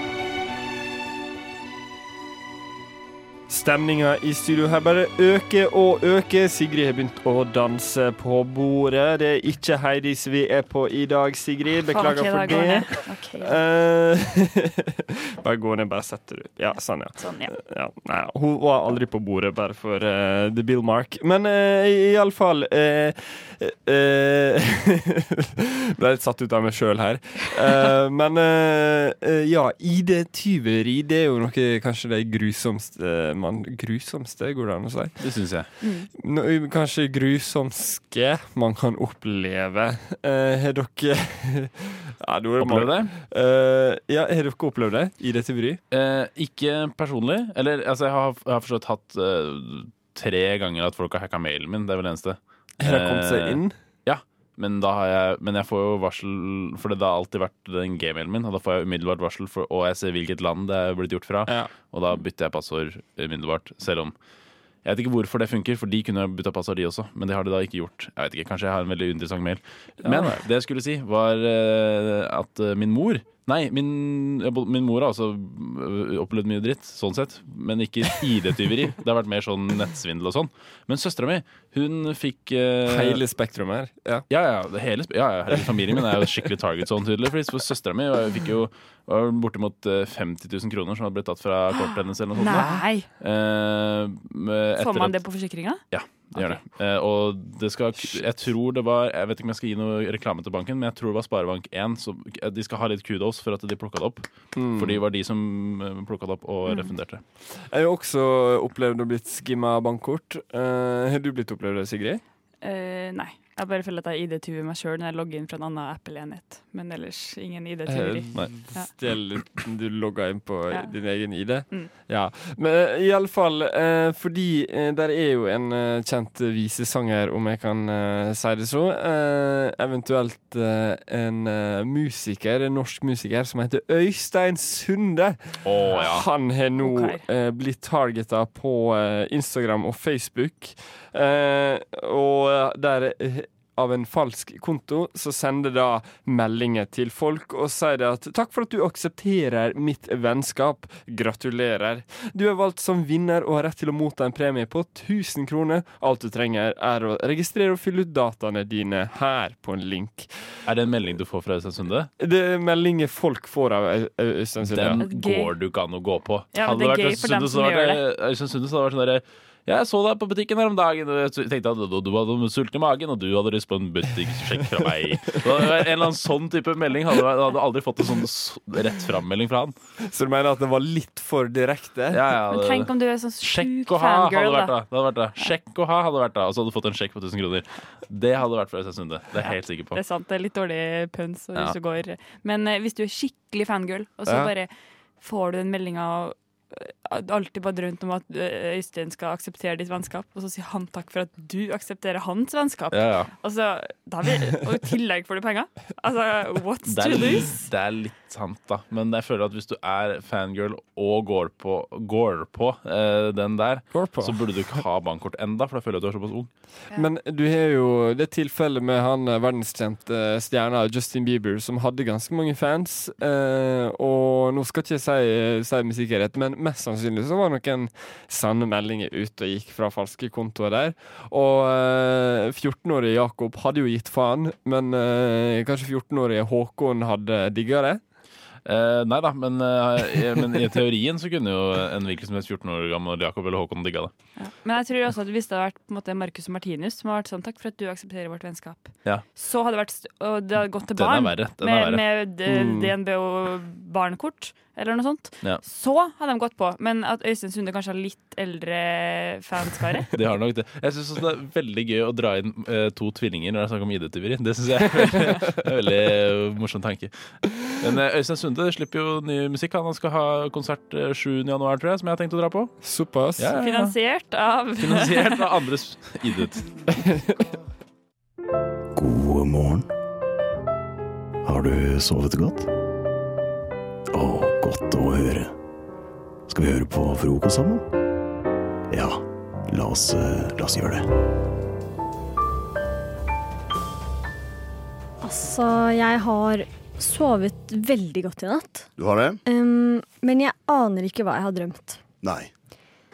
Stemninga i studio her bare øker og øker. Sigrid har begynt å danse på bordet. Det er ikke Heidis vi er på i dag, Sigrid. Beklager for det. Eh, bare gå ned, bare setter du. Ja, sånn, ja. Sånn, ja. ja nei, hun var aldri på bordet, bare for uh, the bill mark. Men uh, iallfall uh, uh, Ble litt satt ut av meg sjøl her. Uh, men eh, eh, ja, ID-tyveri, det er jo noe kanskje det grusomste man Grusomste, går det an å si? Det syns jeg. No, kanskje grusomske man kan oppleve. Eh, Har dere ja, det Opplevd mange- Eh, ja, har dere opplevd det? ID-tyveri? Uh, ikke personlig. Eller altså, jeg har, jeg har forstått hatt uh, tre ganger at folk har hacka mailen min. Det er vel det eneste. Har det kommet seg Eh, inn? Ja. Men, jeg, men jeg får jo varsel, for det har alltid vært den gmailen min. Og da får jeg umiddelbart varsel, for, og jeg ser hvilket land det er blitt gjort fra. Og da bytter jeg passord umiddelbart, selv om jeg vet ikke hvorfor det funker, for de kunne bytta passord, de også. Men det har de da ikke gjort. Jeg vet ikke, Kanskje jeg har en veldig interessant mail. Men Ja. det jeg skulle si, var eh, at eh, min mor Nei, min, min mor har også øh, opplevd mye dritt, sånn sett. Men ikke ID-tyveri. Det har vært mer sånn nettsvindel og sånn. Men søstera mi, hun fikk uh, Hele spektrumet her. Ja. ja, ja, hele, ja, ja, hele familien min er jo skikkelig target sånn tydelig. For søstera mi fikk jo var bortimot eh, 50 000 kroner som hadde blitt tatt fra kortet hennes. eller noe sånt. Nei. Eh, med- Får man det på forsikringa? Ja, det gjør det. Eh, og det skal Jeg tror det var Jeg vet ikke om jeg skal gi noe reklame til banken, men jeg tror det var Sparebank1. Så de skal ha litt kudos for at de plukka det opp. Mm. For de var de som eh, plukka det opp og Mm. refunderte. Jeg har jo også opplevd å blitt skimma bankkort. Eh, har du blitt opplevd det, Sigrid? Eh, nei. Jeg bare føler at jeg ID-tyver meg sjøl når jeg logger inn fra en annen Apple-enhet. Men ellers ingen ID-tyveri. Eh, Ja. Du logga inn på Ja. din egen ID? Mm. Ja. Men uh, iallfall uh, fordi uh, der er jo en eh, kjent visesanger, om jeg kan eh, si det så. eh, eventuelt eh, en eh, musiker, en norsk musiker, som heter Øystein Sunde. Han har nå Ok. eh, blitt targeta på eh, Instagram og Facebook. Eh, og der eh, av en falsk konto, så sender da meldinger til folk og sier det at 'takk for at du aksepterer mitt vennskap'. Gratulerer. Du er valgt som vinner og har rett til å motta en premie på 1000 kroner. Alt du trenger, er å registrere og fylle ut dataene dine her på en link. Er det en melding du får fra Øystein Sunde? Det er meldinger folk får av Øy- Øy- Øystein Sunde. Den går du ikke an å gå på. Ja, men Hadde det er vært gøy Øystein for dem Sunde, som så hadde gjør det. Øystein Sunde hadde det vært sånn derre jeg så deg på butikken her om dagen, og jeg tenkte at du, du hadde sulten i magen, og du hadde lyst på en butikksjekk fra meg. Så En eller annen sånn type melding hadde du hadde aldri fått en sånn rett fram-melding fra han. Så du mener at det var litt for direkte? Ja, ja, Men tenk om du er sånn sjuk fangirl, vært da. da. Det hadde vært da. Sjekk og ha hadde vært det. og så hadde du fått en sjekk på 1000 kroner. Det hadde vært fra Øystein Sunde. Det er jeg helt sikker på. Det er sant, det er litt dårlig pøns Ja. hvis du går Men eh, hvis du er skikkelig fangirl, og så Ja. bare får du den meldinga alltid bare drømt om at eh, Øystein skal akseptere ditt vennskap, og så sier han takk for at du aksepterer hans vennskap. Ja, ja. Og, så, da vil, og i tillegg får du penger. Altså, what's to lose? det er litt sant, da. Men jeg føler at hvis du er fangirl og går på, går på uh, den der, på. så burde du ikke ha bankkort enda, for da føler jeg at du er såpass ung. Men du har jo det tilfellet med han eh, verdenskjente stjerna Justin Bieber, som hadde ganske mange fans. uh, og nå skal ikke jeg si, si med sikkerhet, men mest sannsynlig så var noen sanne meldinger ute og gikk fra falske kontoer der. Og eh, 14-årige Jakob hadde jo gitt faen, men eh, kanskje 14-årige Håkon hadde digga det? Eh, nei da, men, eh, men i teorien så kunne jo en hvilken som helst 14 år gammel Jakob eller Håkon digga det. Men jeg tror også at hvis det hadde vært på en måte Marcus og Martinus som hadde vært sånn takk for at du aksepterer vårt vennskap, Ja. så hadde det vært st- Og det hadde gått til barn med, med eh, Mm. DNB og barnekort eller noe sånt, Ja. så hadde de gått på. Men at Øystein Sunde kanskje har litt eldre fanskare De har nok det. Jeg syns det er veldig gøy å dra inn uh, to tvillinger når det er snakk om ID-tyveri. Det syns jeg er veldig, en veldig eh, morsom tanke. Men uh, Øystein Sunde slipper jo ny musikk. Han skal ha konsert eh, 7. januar, tror jeg, som jeg har tenkt å dra på. Såpass? Ja, ja, ja. Finansiert av Finansiert av andres ID. God morgen. Har du sovet godt? Å, godt å høre. Skal vi høre på frokost sammen? Ja, la oss, eh, la oss gjøre det. Altså, jeg har sovet veldig godt i natt. Du har det? Um, men jeg aner ikke hva jeg har drømt. Nei.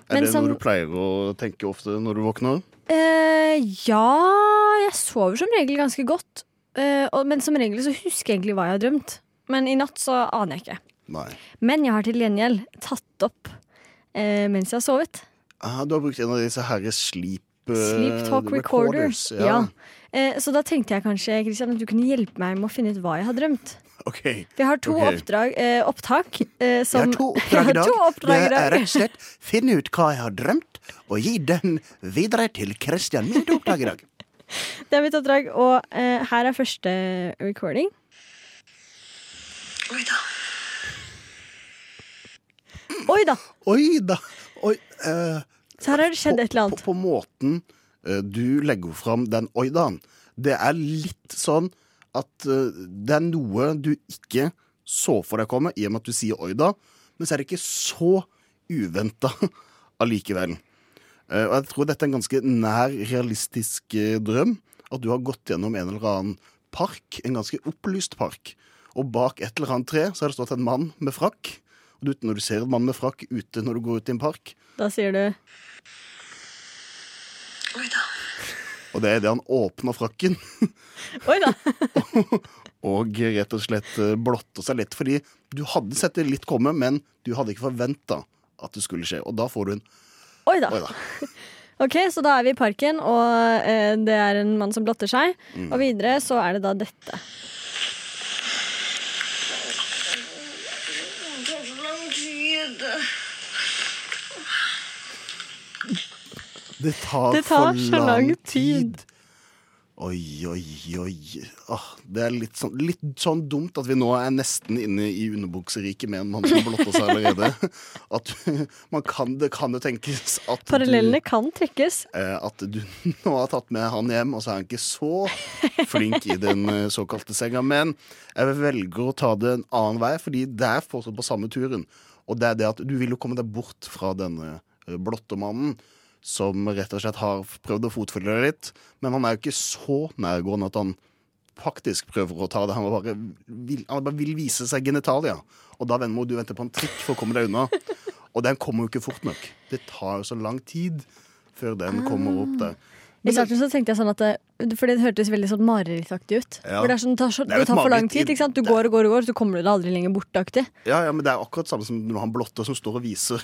Er Men det som- noe du pleier å tenke ofte når du våkner? Uh, ja, jeg sover som regel ganske godt. Uh, og, men som regel så husker jeg egentlig hva jeg har drømt. Men i natt så aner jeg ikke. Nei. Men jeg har til gjengjeld tatt opp eh, mens jeg har sovet. Ah, du har brukt en av disse herre sleep... eh, Sleep Talk Recorder. recorders, Ja. Eh, så da tenkte jeg kanskje Christian, at du kunne hjelpe meg med å finne ut hva jeg har drømt. Ok. Vi har to okay. oppdrag, eh, opptak eh, som Jeg har to oppdrag i dag. oppdrag Det er rett og slett finne ut hva jeg har drømt, og gi den videre til Christian. Mitt oppdrag i dag. Det er mitt oppdrag, og eh, her er første recording. Oi da. Oi da! Oi da! Oi, eh, Så her har det skjedd et eller annet. På, på måten eh, du legger fram den oi-daen, det er litt sånn at eh, det er noe du ikke så for deg komme, i og med at du sier oi da, men så er det ikke så uventa allikevel. Eh, og jeg tror dette er en ganske nær realistisk eh, drøm. At du har gått gjennom en eller annen park, en ganske opplyst park. Og bak et eller annet tre så har det stått en mann med frakk. Og du, når du ser en mann med frakk ute når du går ut i en park, Da sier du Oi da. og det er det han åpner frakken Oi da! og rett og slett eh, blotter seg litt. Fordi du hadde sett det litt komme, men du hadde ikke forventa at det skulle skje. Og da får du en Oi da. oi da. Ok, så da er vi i parken, og eh, det er en mann som blotter seg. Mm. Og videre så er det da dette. Det tar så lang tid. Det tar, Det tar for så lang tid. Oi, oi, oi. Åh, det er litt sånn, litt sånn dumt at vi nå er nesten inne i underbukseriket med en mann som har blotta seg allerede. At man kan, Det kan jo tenkes at Parallellene du, kan trekkes. eh, at du nå har tatt med han hjem, og så er han ikke så flink i den eh, såkalte senga. Men jeg velger å ta det en annen vei, fordi det er fortsatt på samme turen. Og det er det at du vil jo komme deg bort fra denne eh, blottemannen som rett og slett har prøvd å fotfølge det litt. Men han er jo ikke så nærgående at han faktisk prøver å ta det. Han bare vil, han bare vil vise seg genitalia. Og da må du vente på en trikk for å komme deg unna. Og den kommer jo ikke fort nok. Det tar jo så lang tid før den kommer opp der. I starten så tenkte jeg sånn at For det hørtes veldig sånn marerittaktig ut. Ja. Hvor det, er sånn, det tar, så, Det det tar for lang tid. Du går og går og går, så kommer du deg aldri lenger bort-aktig. Ja, ja, men det er akkurat samme som når han blotter som står og viser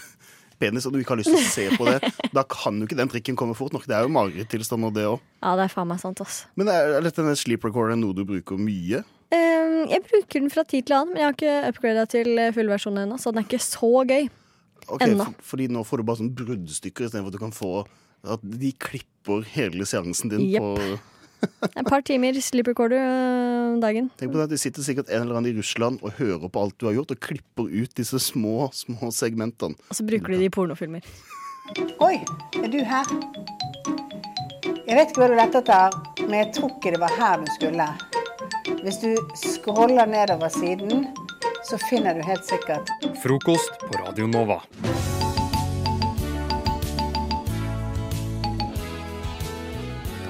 penis, og du ikke har lyst til å se på det. Da kan jo ikke den trikken komme fort nok. Det er jo marerittilstand og det òg. Ja, det er faen meg sant, ass. Men er er dette denne sleep recorderen noe du bruker mye? Um, jeg bruker den fra tid til annen, men jeg har ikke upgrada til fullversjonen ennå, så den er ikke så gøy. Ok, Ennå. for, fordi nå får du bare sånn bruddstykker istedenfor at du kan få at de klipper hele seansen din yep. på Et par timer sleep recorder eh, om dagen. Tenk på det at de sitter sikkert en eller annen i Russland og hører på alt du har gjort, og klipper ut disse små små segmentene. Og så bruker de det i pornofilmer. Oi, er du her? Jeg vet ikke hva du lette etter, men jeg tror ikke det var her du skulle. Hvis du scroller nedover siden, så finner du helt sikkert Frokost på Radio Nova.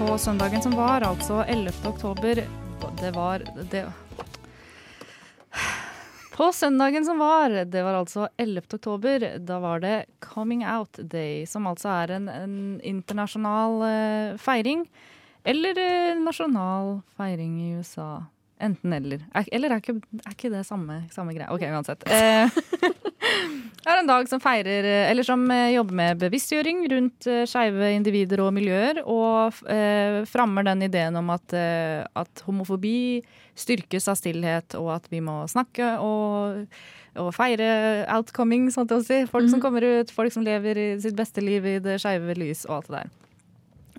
På søndagen som var, altså 11. oktober Det var det På søndagen som var, det var altså 11. oktober, da var det Coming Out Day, som altså er en, en internasjonal eh, feiring. Eller eh, nasjonal feiring i USA. Enten eller. Er, eller er ikke, er ikke det samme, samme greia? OK, uansett. Eh, Det er en dag som feirer, eller som eh, jobber med bevisstgjøring rundt eh, skeive individer og miljøer, og eh, fremmer den ideen om at, eh, at homofobi styrkes av stillhet, og at vi må snakke og, og feire outcoming, sånn til å si. Folk som kommer ut, folk som lever sitt beste liv i det skeive lys og alt det der.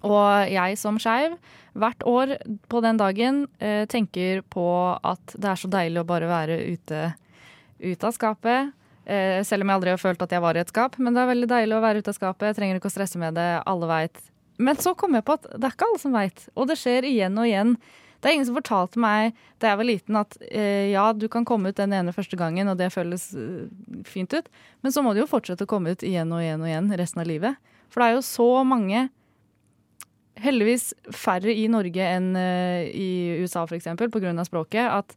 Og jeg som skeiv, hvert år på den dagen, eh, tenker på at det er så deilig å bare være ute, ute av skapet. Eh, selv om jeg aldri har følt at jeg var i et skap. Men det er veldig deilig å være ute av skapet. Jeg trenger ikke å stresse med det. Alle veit. Men så kom jeg på at det er ikke alle som veit. Og det skjer igjen og igjen. Det er ingen som fortalte meg da jeg var liten at eh, ja, du kan komme ut den ene første gangen, og det føles eh, fint ut, men så må du jo fortsette å komme ut igjen og igjen og igjen resten av livet. For det er jo så mange Heldigvis færre i Norge enn eh, i USA, for eksempel, på grunn av språket. At,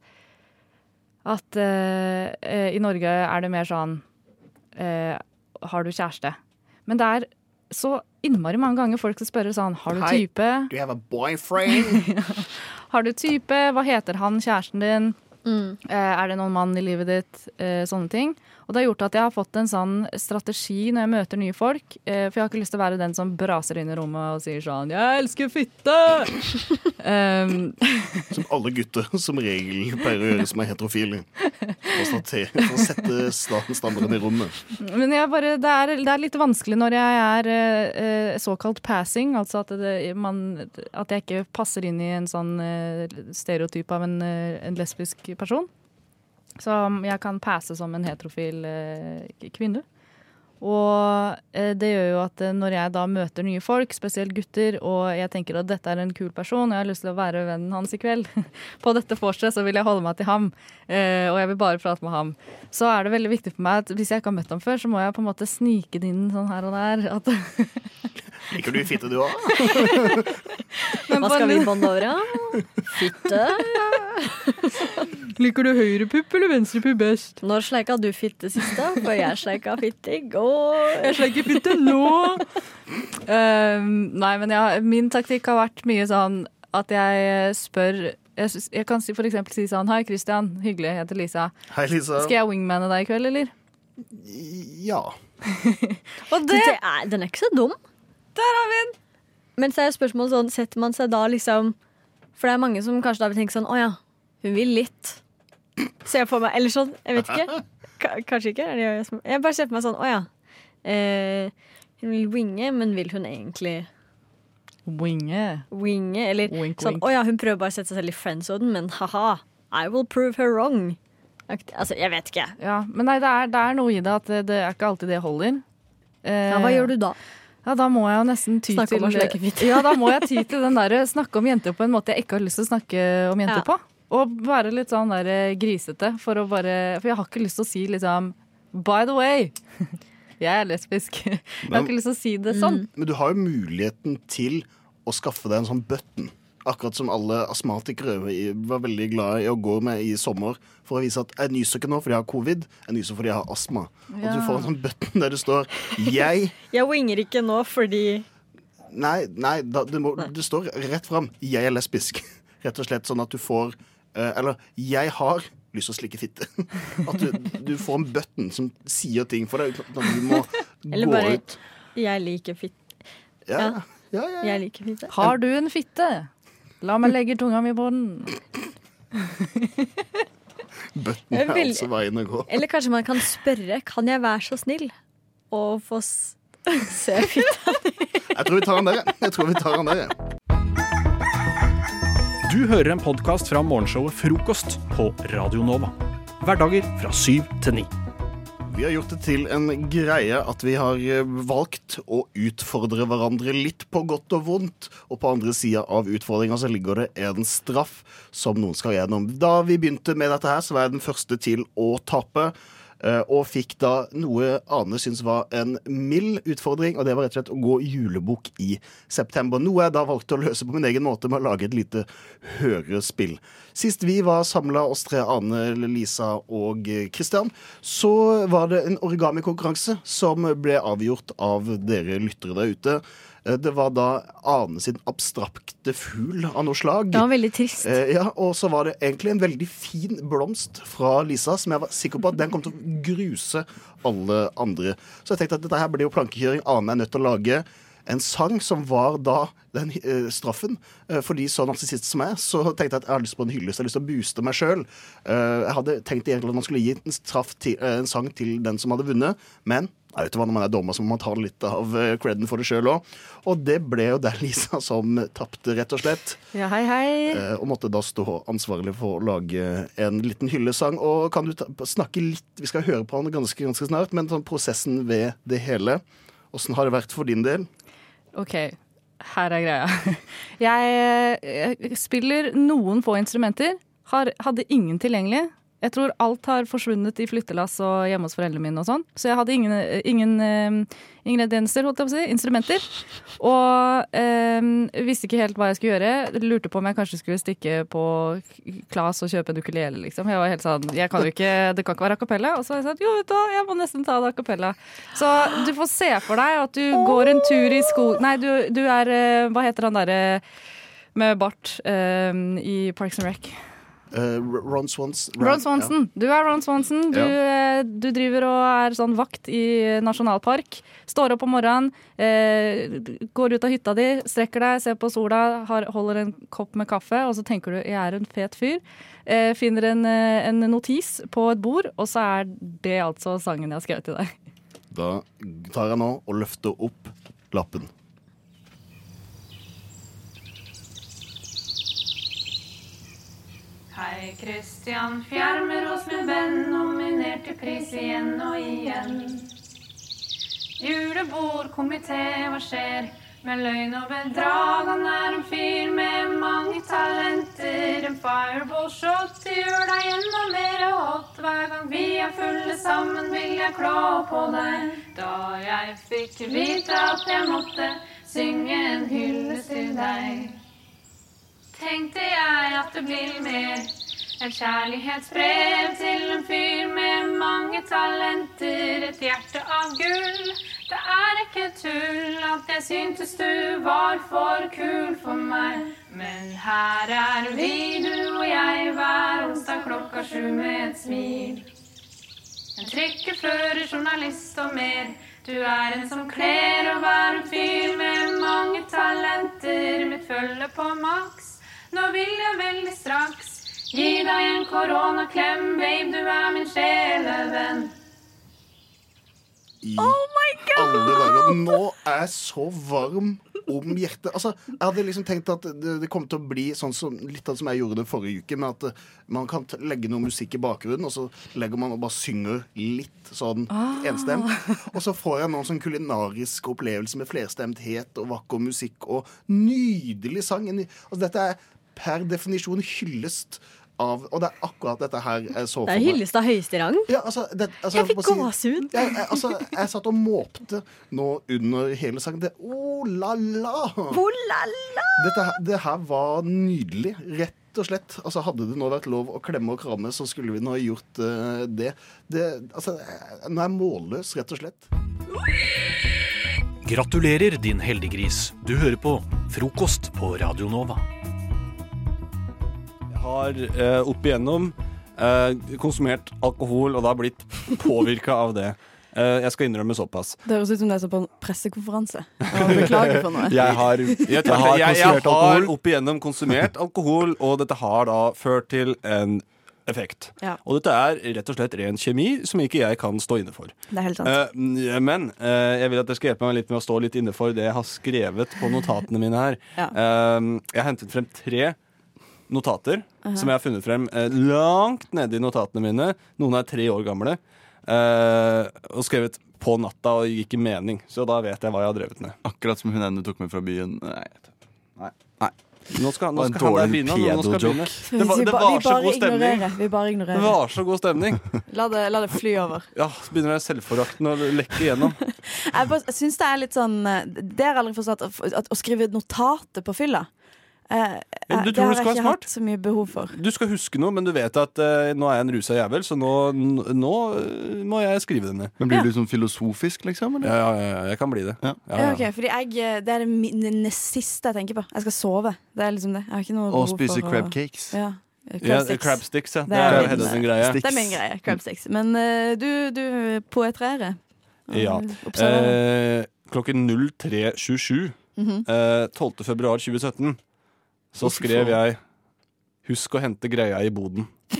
at uh, i Norge er det mer sånn uh, Har du kjæreste? Men det er så innmari mange ganger folk som spør sånn Har du type? type? Do you have a boyfriend? Har du type? Hva heter han, kjæresten din? Eh, er det noen mann i livet ditt? Eh, sånne ting. Og det har gjort at jeg har fått en sånn strategi når jeg møter nye folk. Eh, for jeg har ikke lyst til å være den som braser inn i rommet og sier sånn 'Jeg elsker fitte!' um, Som alle gutter som regel pleier å gjøre som er heterofile. For å, sette sta- standarden i rommet. Men jeg bare, det, er, det er litt vanskelig når jeg er eh, såkalt passing, altså at, det, man, at jeg ikke passer inn i en sånn eh, stereotyp av en, eh, en lesbisk person. Så jeg kan passe som en heterofil eh, kvinne. Og eh, det gjør jo at eh, når jeg da møter nye folk, spesielt gutter, og jeg tenker at dette er en kul person, og jeg har lyst til å være vennen hans i kveld, på dette vorset så vil jeg holde meg til ham, eh, og jeg vil bare prate med ham. Så er det veldig viktig for meg at hvis jeg ikke har møtt ham før, så må jeg på en måte snike det inn sånn her og der. At, Liker du fitte, du òg? Hva skal vi bonde over, da? Fitte? Liker du høyre pupp eller venstre pupp best? Når sleika du fitte sist, da? For jeg sleika fitte i går. Jeg skal ikke begynne nå. Um, nei, men ja, min taktikk har vært mye sånn at jeg spør jeg, jeg kan si, for eksempel si sånn Hei, Christian. Hyggelig. Jeg heter Lisa. Hei, Lisa. Skal jeg wingmane deg i kveld, eller? Ja. Og det, er, den er ikke så dum. Der har vi den! Men så er spørsmålet sånn, setter man seg da liksom For det er mange som kanskje da vil tenke sånn Å ja, hun vil litt. Ser jeg for meg. Eller sånn. Jeg vet ikke. K Kanskje ikke. Jeg, jeg bare ser for meg sånn Å ja. Eh, hun vil winge, men vil hun egentlig Winge. winge? Eller Wink, sånn Å oh ja, hun prøver bare å sette seg selv i friendzonen, men ha-ha. I will prove her wrong. Altså, jeg vet ikke. Ja, men nei, det er, det er noe i det at det, det er ikke alltid det holder. Eh, Ja, hva gjør du da? Ja, Da må jeg nesten ty Snakke til om å. Ja, da må jeg ty til den derre snakke om jenter på en måte jeg ikke har lyst til å snakke om jenter Ja. på. Og være litt sånn der eh, grisete, for å bare For jeg har ikke lyst til å si liksom By the way, jeg er lesbisk. Jeg har ikke lyst til å si det sånn. Men du har jo muligheten til å skaffe deg en sånn button. Akkurat som alle astmatikere var veldig glad i å gå med i sommer for å vise at jeg nyser ikke nå fordi jeg har covid, jeg nyser fordi jeg har astma. Og Ja. du får en sånn button der det står 'jeg' Jeg winger ikke nå fordi Nei, nei da, det, må, det står rett fram 'jeg er lesbisk'. Rett og slett sånn at du får eh, Eller 'jeg har lyst til å slikke fitte'. At du, du får en button som sier ting for deg. at Du må Eller gå bare ut. 'jeg liker fitte'. Ja. Jeg liker fitte. Har du en fitte? La meg legge tunga mi på den. Button er vil- altså veien å gå. Eller kanskje man kan spørre Kan jeg være så snill og få s se fitta Jeg tror vi tar den der, jeg. jeg. tror vi tar den der, jeg. Du hører en podkast fra morgenshowet Frokost på Radio Nova. Hverdager fra syv til ni. Vi har gjort det til en greie at vi har eh, valgt å utfordre hverandre litt på godt og vondt. Og på andre sida av utfordringa så ligger det en straff som noen skal gjennom. Da vi begynte med dette her, så var jeg den første til å tape. Eh, Og fikk da noe Ane syntes var en mild utfordring, og det var rett og slett å gå julebukk i september. Noe jeg da valgte å løse på min egen måte med å lage et lite hørespill. Sist vi var samla, oss tre, Ane, Lisa og Kristian, så var det en origamikonkurranse som ble avgjort av dere lyttere der ute. Eh, Det var da Ane sin abstrakte fugl av noe slag. Det var veldig trist. Eh, ja, Og så var det egentlig en veldig fin blomst fra Lisa, som jeg var sikker på at den kom til å gruse alle andre. Så jeg tenkte at dette her blir jo plankekjøring. Ane er nødt til å lage en sang som var da den uh, straffen. Uh, fordi så narsissist som jeg, så tenkte jeg at jeg har lyst på en hyllest. Jeg har lyst til å booste meg sjøl. jeg hadde tenkt egentlig at man skulle gi en, straff til, en sang til den som hadde vunnet, men jeg vet hva, når man er dommer, så må man ta litt av eh, creden for det sjøl òg. Og det ble jo der Lisa som tapte, rett og slett. Ja, hei, hei. Eh, og måtte da stå ansvarlig for å lage en liten hyllesang. Og kan du ta, snakke litt Vi skal høre på han ganske, ganske snart, men sånn prosessen ved det hele. Åssen har det vært for din del? OK. Her er greia. Jeg, eh, spiller noen få instrumenter. Har, hadde ingen tilgjengelig. Jeg tror alt har forsvunnet i flyttelass og hjemme hos foreldrene mine. og sånn. Så jeg hadde ingen, ingen eh, ingredienser, holdt jeg på å si. Instrumenter. Og eh, visste ikke helt hva jeg skulle gjøre. Lurte på om jeg kanskje skulle stikke på Klas og kjøpe en ukulele, liksom. Jeg var helt sånn, jeg kan jo ikke, Det kan ikke være a cappella. Og så har jeg sagt jo, vet du jeg må nesten ta det a cappella. Så du får se for deg at du går en tur i skog... Nei, du, du er eh, Hva heter han derre med bart eh, i Parks and Rec? Eh, Ron Swanson. Ron Swanson. Du er Ron Swanson. Du, Ja. eh, du driver og er sånn vakt i nasjonalpark. Står opp om morgenen, eh, går ut av hytta di, strekker deg, ser på sola, har, holder en kopp med kaffe, og så tenker du 'jeg er en fet fyr'. Eh, finner en, eh, en notis på et bord, og så er det altså sangen jeg har skrevet til deg. Da tar jeg nå og løfter opp lappen. Hei, Christian, fjermer oss med venn, nominert til pris igjen og igjen. Julebordkomité, hva skjer? Med løgn og bedrag, han er en fyr med mange talenter. En fireball shot gjør deg enda mer hot. Hver gang vi er fulle sammen, vil jeg klå på deg. Da jeg fikk vite at jeg måtte synge en hyllest til deg tenkte jeg at det blir mer. Et kjærlighetsbrev til en fyr med mange talenter, et hjerte av gull. Det er ikke tull at jeg syntes du var for kul for meg. Men her er vi, du og jeg, hver onsdag klokka sju med et smil. En trikkefører, journalist og mer. Du er en som kler å være en fyr med mange talenter. Mitt følge på maks. Nå vil jeg veldig straks gi deg en koronaklem, babe, du er min sjelevenn. I alle dager. Nå er jeg så varm om hjertet. Altså, jeg hadde liksom tenkt at det, det kom til å bli sånn som, litt av som jeg gjorde det forrige uke, med at eh, man kan t legge noe musikk i bakgrunnen, og så legger man og bare synger litt sånn Ah. enstemt. Og så får jeg noen sånn kulinarisk opplevelse med flerstemthet og vakker musikk og nydelig sang. Altså, dette er per definisjon hyllest av Og det er akkurat dette her jeg så Det er hyllest av høyeste rang. Ja, altså, det, altså, Jeg fikk si- gåsehud. Jeg, jeg, altså, jeg satt og måpte nå under hele sangen. Det, oh la la! Dette, her- det her var nydelig, rett og slett. Altså, hadde det nå vært lov å klemme og kramme, så skulle vi nå ha gjort uh, det. det altså, nå er jeg målløs, rett og slett. Gratulerer, din heldiggris. Du hører på Frokost på Radio Nova. Har eh, opp igjennom eh, konsumert alkohol og da blitt påvirka av det. Eh, jeg skal innrømme såpass. Det høres ut som det er så på en pressekonferanse. Og beklager for noe. Jeg har, jeg, Jeg har jeg, jeg har opp igjennom konsumert alkohol, og dette har da ført til en effekt. Ja. Og dette er rett og slett ren kjemi som ikke jeg kan stå inne for. Det er helt sant. Eh, mm, men eh, jeg vil at dere skal hjelpe meg litt med å stå litt inne for det jeg har skrevet på notatene mine her. Ja. Eh, jeg har hentet frem tre notater Aha. som jeg har funnet frem eh, langt nede i notatene mine. Noen er tre år gamle. eh, og skrevet på natta og gikk i mening. Så da vet jeg hva jeg har drevet med. Akkurat som hun ene du tok med fra byen. Nei. Nei. Nei. Nå skal, nå skal han der begynne. Nå skal begynne. Det var, det var så bare god stemning. ignorerer. Vi bare Det var så god stemning. La det, la det fly over. Ja, Så begynner jeg selvforakten å lekke igjennom. Jeg bare syns det er litt sånn eh, Det har jeg aldri forstått. At, at å skrive notater på fylla. Eh, du det har du jeg ikke smart? hatt så mye behov for. Du skal huske noe, men du vet at eh, nå er jeg en rusa jævel, så nå, nå eh, må jeg skrive det ned. Men blir Ja. du sånn filosofisk, liksom? Ja, ja, ja, jeg kan bli det. Ja, Ja, ok, fordi jeg, eh, Det er det, det nest siste jeg tenker på. Jeg skal sove. Det er liksom det. Jeg har ikke noe Og behov spise for crab cakes. Ja. Ja, Crab sticks. crab sticks, ja. Det Det er er min- greie. Det er min greie. Crab sticks. Men uh, du, du poetrerer. Ja. Eh, klokken 03.27 Mhm. eh, 12. februar 2017 så skrev jeg 'Husk å hente greia i boden'.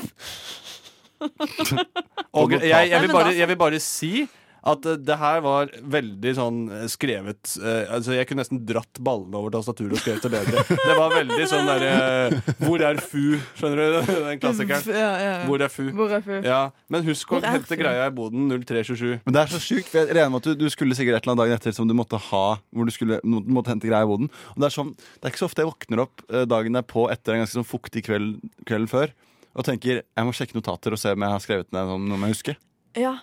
Og jeg, jeg, vil bare, jeg vil bare si At eh, det her var veldig sånn eh, skrevet eh, Altså Jeg kunne nesten dratt ballene over tastaturet og skrevet det bedre. Det var veldig sånn derre Hvor er fu? Skjønner du? Den klassikeren. Ja, ja, ja. Hvor er fu? Hvor er fu? Ja, Men husk å hente greia i boden 0327. Men det er så sjukt, jeg regner med at du, du skulle sikkert et eller annet dagen etter som du måtte ha Hvor du skulle, må- måtte hente greia i boden. Og det er sånn, det er ikke så ofte jeg våkner opp dagen derpå etter en ganske sånn fuktig kveld kvelden før og tenker jeg må sjekke notater og se om jeg har skrevet ned noe jeg husker. Ja.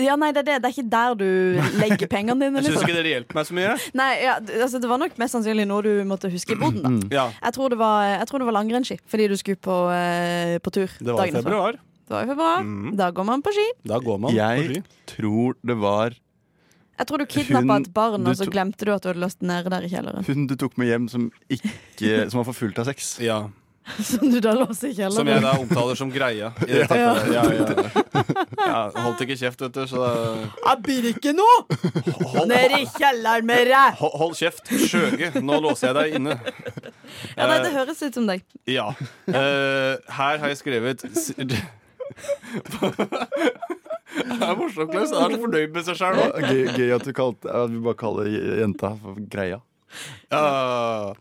Ja, nei, det er det. Det er ikke der du legger pengene dine. Jeg syns liksom. ikke dere hjelper meg så mye. Nei, ja, altså Det var nok mest sannsynlig noe du måtte huske i boden. da Mm. Ja, Jeg tror det var, jeg tror det var langrennsski, fordi du skulle på, eh, på tur. Det var i februar. Det var i februar. Mm. Da går man på ski. Da går man på Jeg ski. tror det var Jeg tror du kidnappa et barn, og så glemte du at du hadde løst den nede der i kjelleren. hun du tok med hjem som ikke Som var forfulgt av sex. Ja. Som du da låser i kjelleren. Som jeg da omtaler som greia. I det Ja. Ja, ja. ja, holdt ikke kjeft, vet du, så Jeg blir ikke noe! Nede i kjelleren med deg! Hold, hold kjeft, skjøge. Nå låser jeg deg inne. Ja, nei, Eh, det høres ut som deg. Ja. Eh, her har jeg skrevet Det er morsomt, Klaus. Han er så fornøyd med seg sjøl. Gøy, gøy at du kalte at vi bare kaller jenta for greia. Ja.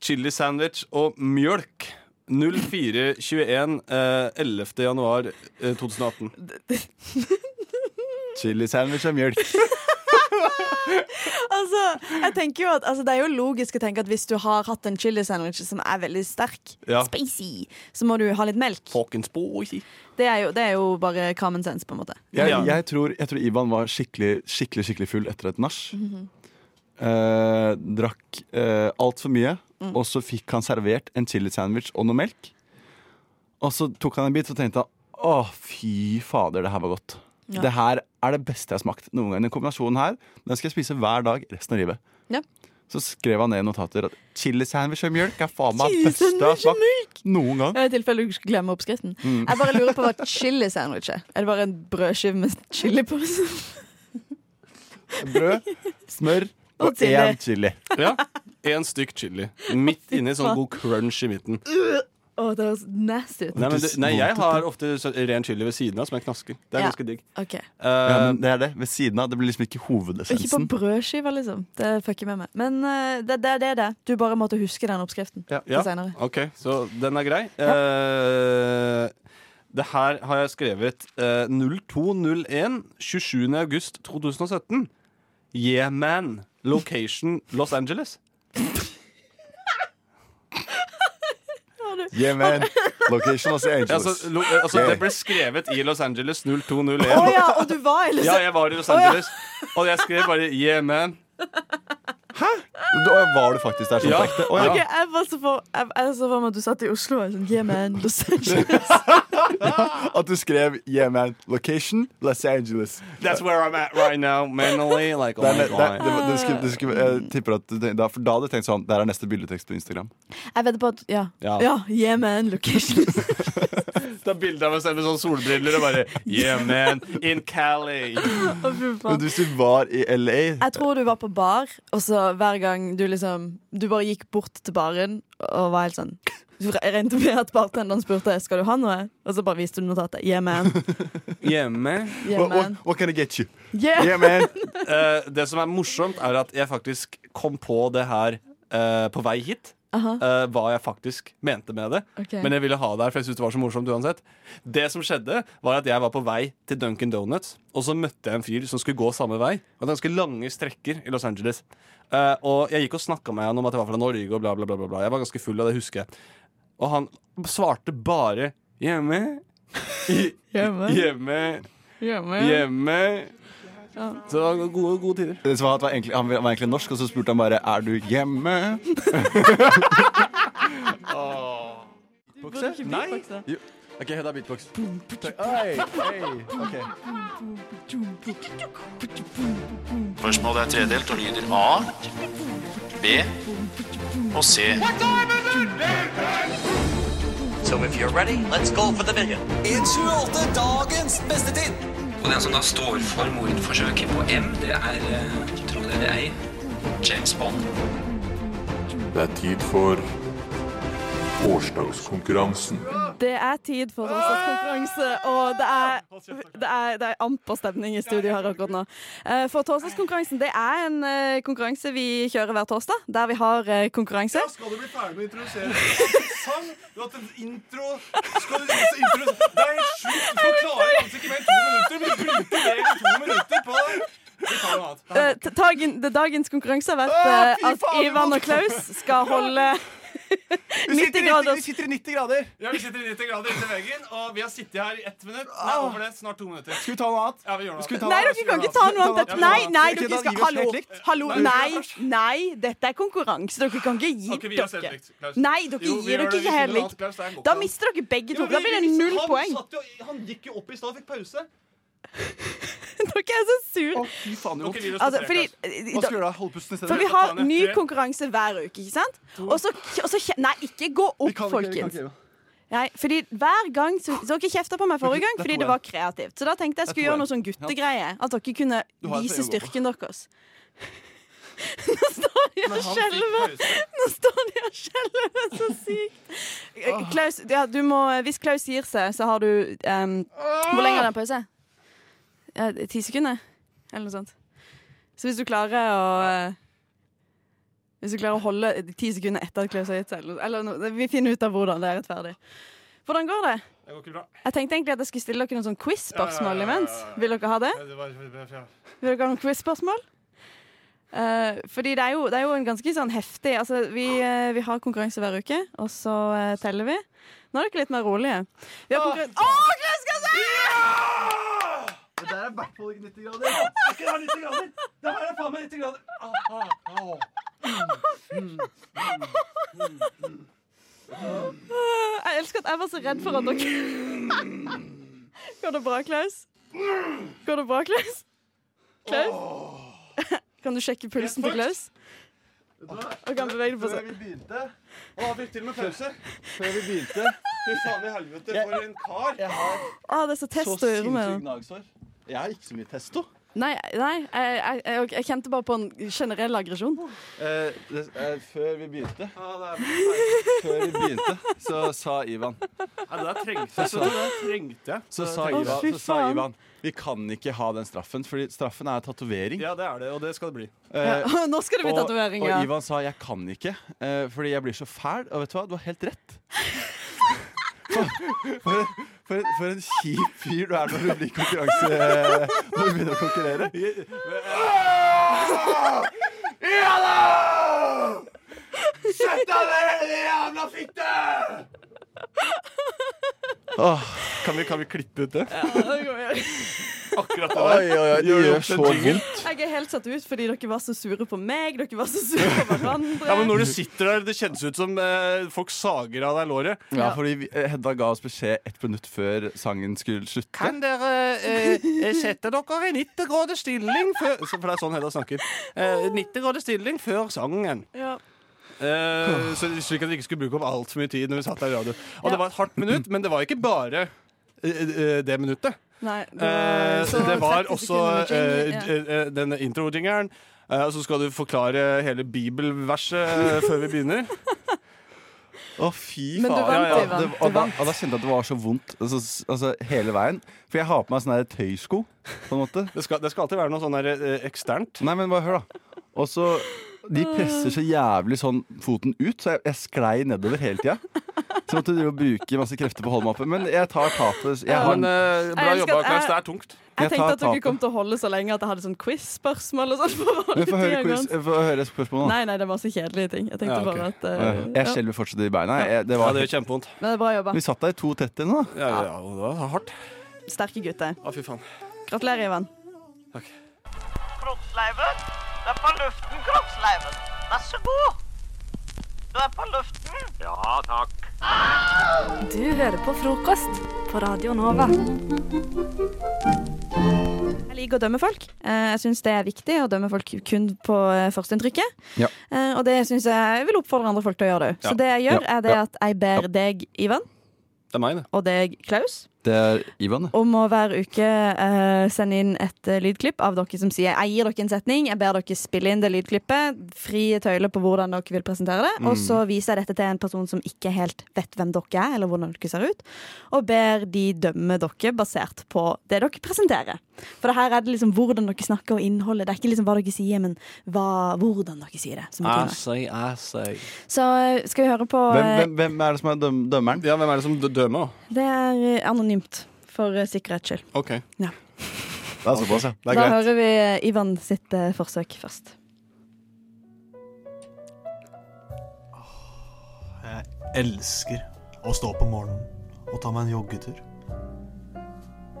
Chili sandwich og mjølk. 0421 eh, 11. januar eh, 2018. Chili sandwich og mjølk. Altså, jeg tenker jo at altså, Det er jo logisk å tenke at hvis du har hatt en chili sandwich som er veldig sterk, Ja. spicy, så må du ha litt melk. Det er, jo, det er jo bare common sense, på en måte. Jeg, jeg, tror, jeg tror Ivan var skikkelig skikkelig, skikkelig full etter et nach. Eh, drakk eh, altfor mye, Mm. og så fikk han servert en chili sandwich og noe melk. Og så tok han en bit og tenkte han, å, fy fader, det her var godt. Ja. Det her er det beste jeg har smakt noen gang. Den kombinasjonen her Den skal jeg spise hver dag resten av livet. Ja. Så skrev han ned i notater at chili sandwich og mjølk er faen meg beste jeg har smakt noen gang. I tilfelle du skulle glemme oppskriften. Mm. Jeg bare lurer på hva chili sandwich er. Er det bare en brødskive med chili på? Brød, smør Og én chili. Ja. Én stykk chili. Midt inni sånn god crunch i midten. Å, det høres nasty ut. Nei, men det, nei, jeg har ofte så- ren chili ved siden av som jeg knasker. Det er Ja. ganske digg. Ok. Eh, Ja, men det er det. Ved siden av. Det blir liksom ikke Ikke på hovedessensen. brødskiva, liksom. Det fucker med meg. Men eh, det, det, det er det. Du bare måtte huske den oppskriften Ja, til senere. ok, så den er grei. Eh, det her har jeg skrevet eh, 0201 27. august 2017. Yeah, man. Location Los Angeles. Yeah, man. Location Los Angeles. Ja, altså, lo, altså, Yeah. det ble skrevet i Los Angeles 0201. Å ja, og du var i Los Ja, jeg var i Los Å ja. Angeles. Og jeg skrev bare 'yeah, man'. Da var du faktisk der sånn Ja. på ekte? Å, ja. Ok, jeg var så for, jeg, jeg så for meg at du satt i Oslo og sånn Yeah, man, Los Angeles. At du skrev 'Yeah, man. Location Los Angeles'. That's where I'm at right now, mentally. Like, oh Det my God. det, det, det skulle, det skulle, jeg tipper at du, da, For da hadde du tenkt sånn Der er neste bildetekst på Instagram. Jeg vedder på at Ja. Ja. ja yeah, man, location. Er bilde av meg selv med sånn solbriller og bare Yeah, man, in Cali. Men hvis du var i LA Jeg tror du var på bar, og så hver gang du liksom Du bare gikk bort til baren og var helt sånn jeg regnet med at bartenderen spurte Skal du ha noe, og så bare viste du notatet. Yeah, man. Hjemme. Yeah, man. What can I get you? Yeah. Yeah, man. uh, det som er morsomt, er at jeg faktisk kom på det her uh, på vei hit. Eh, hva jeg faktisk mente med det. Okay. Men jeg ville ha det her, for jeg syntes det var så morsomt uansett. Det som skjedde, var at jeg var på vei til Duncan Donuts, og så møtte jeg en fyr som skulle gå samme vei. Og det var ganske lange strekker i Los Angeles. Uh, og jeg gikk og snakka med han om at jeg var fra Norge, og bla, bla, bla, bla, bla. Jeg var ganske full av det, husker jeg. Og han svarte bare 'hjemme'. Hjemme. Hjemme. Hjemme. Hjemme. Så det var gode, gode tider. Det var at egentlig, han var egentlig norsk, og så spurte han bare 'Er du hjemme?' Bokse? Nei. Jo. OK, er beatbox. Oi, oi, okay. Spørsmålet er tredelt og lyder A, B og C. So if you're ready, let's go for the million. 1.28, dagens beste tid. Og den som da står for mordforsøket på M, det er, eh, tro det eller ei, James Bond. Det er tid for årsdagskonkurransen. Det er tid for torsdagskonkurranse, og det er, det er, det er amper stemning i studio her akkurat nå. Eh, For torsdagskonkurransen det er en eh, konkurranse vi kjører hver torsdag, der vi har konkurranse. Ja, Skal du bli ferdig med å introdusere? Sang, du har hatt en intro. Skal du også intro... Det er sjukt! Du klarer kanskje ikke mer enn to minutter, men du bruker mer enn to minutter på det. Vi. Eh, dagens konkurranse har vært eh, at Ivan og Klaus skal holde 90 grader. Vi sitter i 90 grader. Ja, vi sitter i 90 grader inntil veggen, og vi har sittet her i ett minutt. Nei, over det, snart to minutter. Skal vi ta noe annet? Ja, vi gjør noe annet. Nei, dere kan ikke ta noe annet. Nei, nei, dere skal Hallo, hallo, Nei, nei, dette er konkurranse. Dere kan ikke gi dere. Nei, dere gir dere ikke helt likt. Da mister dere begge to. Da blir det null poeng. Han gikk jo opp i stad og fikk pause. Dere er så sur. Fy faen, vi Altså, fordi, Hva skal du gjøre? Holde pusten i stedet? for vi har ny konkurranse hver uke, ikke sant? Og så, og så Nei, ikke gå opp, ikke- folkens. Nei, fordi hver gang så, så Dere kjefta på meg forrige gang fordi det var kreativt. Så da tenkte jeg skulle jeg gjøre noe sånn guttegreie. At dere kunne har vise å styrken deres. Nå står de og Men skjelver. Nå står de og skjelver så sykt. Eh, Klaus, ja, du må, hvis Klaus gir seg, så har du um, Hvor lenge er den pause? Ti sekunder? Eller noe sånt. Så hvis du klarer å eh, Hvis du klarer å holde ti sekunder etter at Klaus har gitt seg eller, eller Vi finner ut av hvordan det er rettferdig. Hvordan går det? Det går ikke bra. Jeg tenkte egentlig at jeg skulle stille dere noen sånn quiz-spørsmål imens. Vil dere ha det? Vil dere ha noen quiz-spørsmål? Uh, fordi det er, jo, det er jo en ganske sånn heftig Altså, vi, uh, vi har konkurranse hver uke, og så uh, teller vi. Nå er dere litt mer rolige. Vi har konkurranse Å, Klaus skal se! Er i hvert fall ikke 90 grader. Ikke det er 90 grader! Det her er faen meg 90 grader! Ah, ah, ah. Jeg elsker at jeg var så redd for at dere Går det bra, Klaus? Går det bra, Klaus? Klaus? Kan du sjekke pulsen til Klaus? Og kan bevege deg på Før seg. vi begynte Å, han fikk til med pause. Før vi begynte Fy faen i helvete, for en kar. Jeg har Å, det er så så test å gjøre med sinnssykt gnagsår. Jeg har ikke så mye testo. Nei, nei jeg, jeg, jeg, jeg kjente bare på en generell aggresjon. Eh, det, eh, før vi begynte Før vi begynte, så sa Ivan Ja, det der trengte. Så det der trengte jeg. Så sa, Ivan, så sa. Ivan Vi kan ikke ha den straffen, fordi straffen er tatovering. Ja, det er det, og det skal det bli. Eh, Ja, nå skal det bli tatovering, ja. Og. Ivan sa 'jeg kan ikke', eh, fordi jeg blir så fæl. Og vet du hva, du har helt rett. For, for, for, for en kjip fyr du er når du blir konkurranse Når du begynner å konkurrere. Ja da! Sett deg ned, jævla fitte! Åh, Kan vi, kan vi klippe ut det? Ja, det kan vi gjøre. Akkurat det Oi, oi, oi, det Gjør så vondt. Jeg er helt satt ut fordi dere var så sure på meg. Dere var så sure på hverandre. Ja, men Når du sitter der, det kjennes ut som eh, folk sager av deg låret. Ja, fordi vi- eh, Hedda ga oss beskjed ett minutt før sangen skulle slutte. Kan dere eh, sette dere i 90 grader stilling før For det er sånn Hedda snakker. Eh, 90 grader stilling før sangen. Ja. Eh, så slik at vi ikke skulle bruke opp altfor mye tid når vi satt der i radio. Og det var et hardt minutt, men det var ikke bare eh, eh, det minuttet. Nei, det var, uh, det var også eh, ja. denne intro-jingeren. Og så skal du forklare hele bibelverset før vi begynner. Å, fy faen. Men du vant, Ja, ja. Det, og, da, og da kjente jeg at det var så vondt altså, altså, hele veien. For jeg har på meg sånne tøysko. På en måte. Det skal, det skal alltid være noe sånn eksternt. Nei, men bare hør, da. Og så De presser så jævlig sånn foten ut, så jeg, jeg sklei nedover hele tida. Så måtte du bruke masse krefter på å holde meg oppe. Men jeg tar tapet. Jeg har, Men eh, bra jobba, Klaus. Det er tungt. Jeg Jeg tenkte at dere kom til å holde så lenge at jeg hadde sånn quiz-spørsmål og sånn. Få høre, quiz, høre spørsmålet, da. Nei, nei, det var så kjedelige ting. Jeg tenkte Ja, okay. bare at Ja, eh, Jeg ja. skjelver fortsatt i beina. Jeg, det Ja, var, det gjør kjempevondt. Men det er bra jobba. vi satt der to tett inne, da. Ja, ja, ja, og det var hardt. Sterke gutter. Å, fy faen. Gratulerer, Ivan. Takk. Kroksleiven, du er på luften, kroppsleiven. Vær så god. Du er på luften. Ja, takk. Du hører på frokost på Radio Nova. Jeg liker å dømme folk. Eh, Jeg syns det er viktig å dømme folk kun på eh, førsteinntrykket. Ja. Eh, Og det syns jeg jeg vil oppfordre andre folk til å gjøre det òg. Ja. Så det jeg gjør, er det at jeg ber deg, Ivan, Det er meg, det. og deg, Klaus, Det er Ivan, Og om hver uke uh, sende inn et uh, lydklipp av dere som sier jeg gir dere en setning, jeg ber dere spille inn det lydklippet, frie tøyler på hvordan dere vil presentere det, og Mm. så viser jeg dette til en person som ikke helt vet hvem dere er, eller hvordan dere ser ut, og ber de dømme dere basert på det dere presenterer. For det her er det liksom hvordan dere snakker og innholdet. Det er ikke liksom hva dere sier, men hva, hvordan dere sier det. Som I betyr noe. say, I say. Så eh, skal vi høre på Hvem, eh, hvem, hvem er det som er døm dømmeren? Ja, Hvem er det som dø- dømmer? Det er eh, anonymt, for eh, sikkerhets skyld. OK. Ja. Det er såpass, ja. Det er Da greit. hører vi eh, Ivan sitt eh, forsøk først. Jeg elsker å stå opp om morgenen og ta meg en joggetur.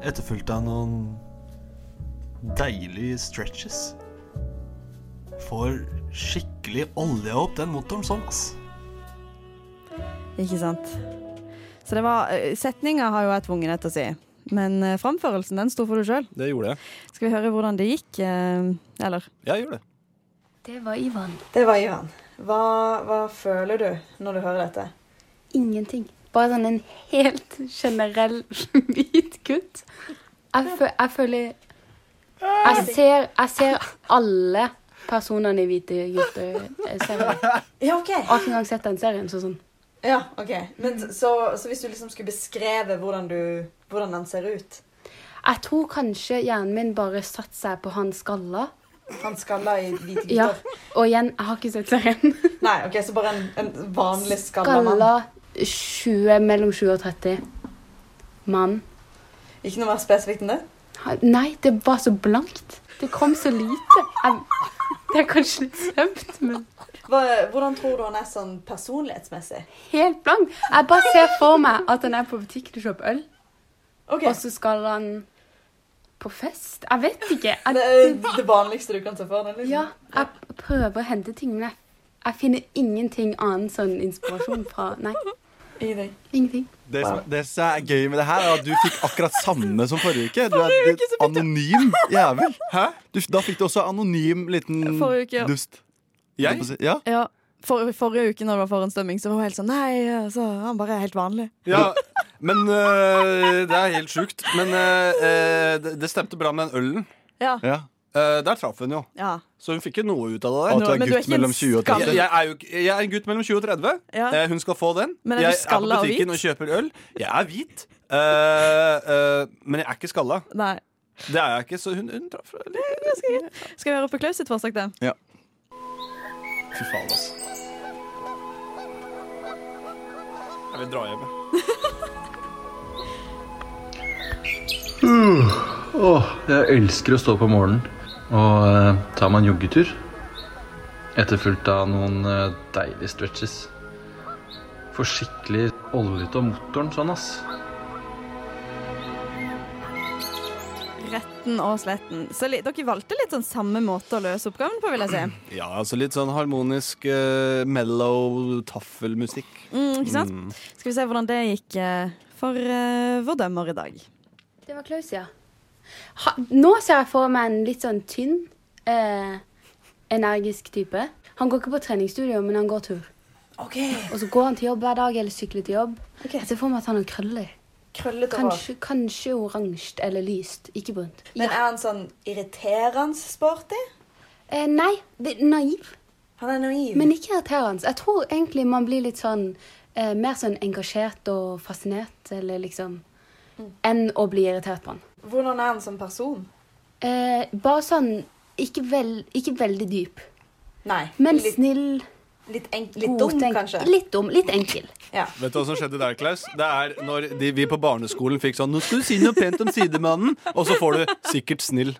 Etterfulgt av noen deilige stretches. Får skikkelig olja opp den motoren sånn, ass. Ikke sant? Så det var eh, Setninga har jo jeg tvunget deg til å si, men eh, framførelsen den sto for deg sjøl. Det gjorde jeg. Skal vi høre hvordan det gikk, eh, eller? Jeg gjør det. Det var Ivan. Det var Ivan. Hva, hva føler du når du hører dette? Ingenting. Bare sånn en helt generell hvit gutt. Jeg, fø jeg føler jeg ser, jeg ser alle personene i Hvite gutter-serien. Ja, ok. Jeg har ikke engang sett den serien. Så sånn. Ja, OK. Men så, så hvis du liksom skulle beskrevet hvordan, du, hvordan den ser ut Jeg tror kanskje hjernen min bare satte seg på han skalla. Han skalla i hvite gutter? Ja. Og igjen, jeg har ikke sett serien. Nei, ok, så bare en, en vanlig skalla mann? Skalla 20, mellom 20 og 30. Mann. Ikke noe mer spesifikt enn det? Nei, det var så blankt. Det kom så lite. Jeg, det er kanskje litt sømt, men hvordan tror du han er sånn personlighetsmessig? Helt blank. Jeg bare ser for meg at han er på butikken og kjøper øl. Og så skal han på fest. Jeg vet ikke. Jeg, Det er det vanligste du kan se for deg? Liksom. Ja, jeg prøver å hente ting, men jeg, jeg finner ingenting annen sånn inspirasjon fra Nei. Ingenting. Ingenting. Det som, det som er gøy med det her, er at du fikk akkurat samme som forrige uke. Du er anonym jævel. Hæ? Du, da fikk du også anonym liten Forrige uke, ja. dust. Jeg? Ja. Ja. For, forrige uke når det var foran stemming, så var hun helt sånn Nei, altså, han bare er helt vanlig. Ja, men øh, Det er helt sjukt. Men øh, det, det stemte bra med den ølen. Ja. Eh, der traff hun jo. Ja. Så hun fikk jo noe ut av det der. At du er gutt mellom 20 og 30. Jeg, jeg, er jo, jeg er en gutt mellom 20 og 30. Ja. Uh, hun skal få den. Men er du jeg er på butikken og kjøper øl. Jeg er hvit. uh, eh, men jeg er ikke skalla. Nei. Det er jeg ikke, så hun, hun traff litt. Skal vi høre på Klaus sitt forsøk, da? Ja. Fy faen, altså. Jeg vil dra hjem, jeg. Åh, jeg elsker å stå opp om morgenen og uh, ta meg en joggetur. Etterfulgt av noen uh, deilige stretches. Får skikkelig olje ut av motoren sånn, ass. Retten og sletten. Så li, dere valgte litt sånn samme måte å løse oppgaven på, vil jeg si. Ja, altså litt sånn harmonisk, uh, mellow taffelmusikk. Mm, ikke sant? Mm. Skal vi se hvordan det gikk uh, for uh, vår dømmer i dag. Det var Klaus, ja. Ha, nå ser jeg for meg en litt sånn tynn, eh, energisk type. Han går ikke på treningsstudio, men han går tur. Og så går han til jobb hver dag, eller sykler til jobb. Jeg ser for meg at han har krøller. Krøllete hår. Kanskje, kanskje oransje eller lyst, ikke brunt. Men er han sånn irriterende sporty? Eh, nei, naiv. Han er naiv? Men ikke irriterende. Jeg tror egentlig man blir litt sånn eh, mer sånn engasjert og fascinert, eller liksom Enn å bli irritert på han. Hvordan er han som person? Eh, bare sånn ikke, vel, ikke veldig dyp. Nei. Men litt, snill. Litt, litt dum, kanskje? Litt dum. Litt enkel. Ja. Vet du hva som skjedde der, Klaus? Det er når de, vi på barneskolen fikk sånn 'Nå skal du si noe pent om sidemannen', og så får du sikkert snill.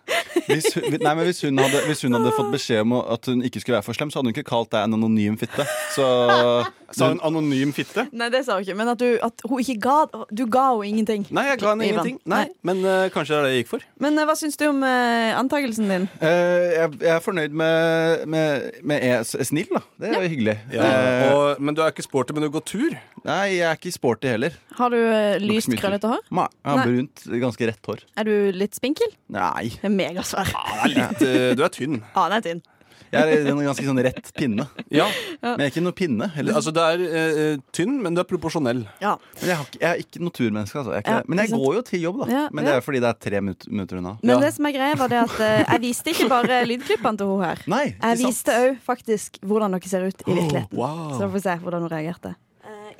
Hvis nei, men hvis hun, hadde, hvis hun hadde fått beskjed om at hun ikke skulle være for slem, så hadde hun ikke kalt deg en anonym fitte. Så Sa hun anonym fitte? Nei, det sa hun ikke. Men at, du, at hun ikke ga Du ga henne ingenting. Nei, jeg ga henne ingenting. Nei, Men uh, kanskje det er det jeg gikk for. Men uh, hva syns du om uh, antakelsen din? Uh, jeg, jeg er fornøyd med, med, med er snill, da. Det er jo hyggelig. Ja, Eh, og, men du er ikke sporty, men du går tur? Nei, jeg er ikke sporty heller. Har du eh, lyst, krøllete hår? Nei, jeg har Nei. brunt, ganske rett hår. Er du litt spinkel? Nei. Megasvær. Ja, det er litt, eh, du er tynn. Ja, den er tynn. Jeg er en ganske sånn rett pinne. Ja. Men jeg er ikke noe pinne. Heller. Altså, du er eh, tynn, men du er proporsjonell. Ja. Men jeg, har ikke, jeg er ikke naturmenneske. Altså. Jeg er ikke, Ja, det. men jeg ikke sant? går jo til jobb, da. Ja, men det ja. er fordi det er tre minut- minutter unna. Men det som er greia, var det at eh, jeg viste ikke bare lydklippene til hun her. Nei, ikke jeg sant. viste òg faktisk hvordan dere ser ut i virkeligheten. wow. Så da får vi se hvordan hun reagerte.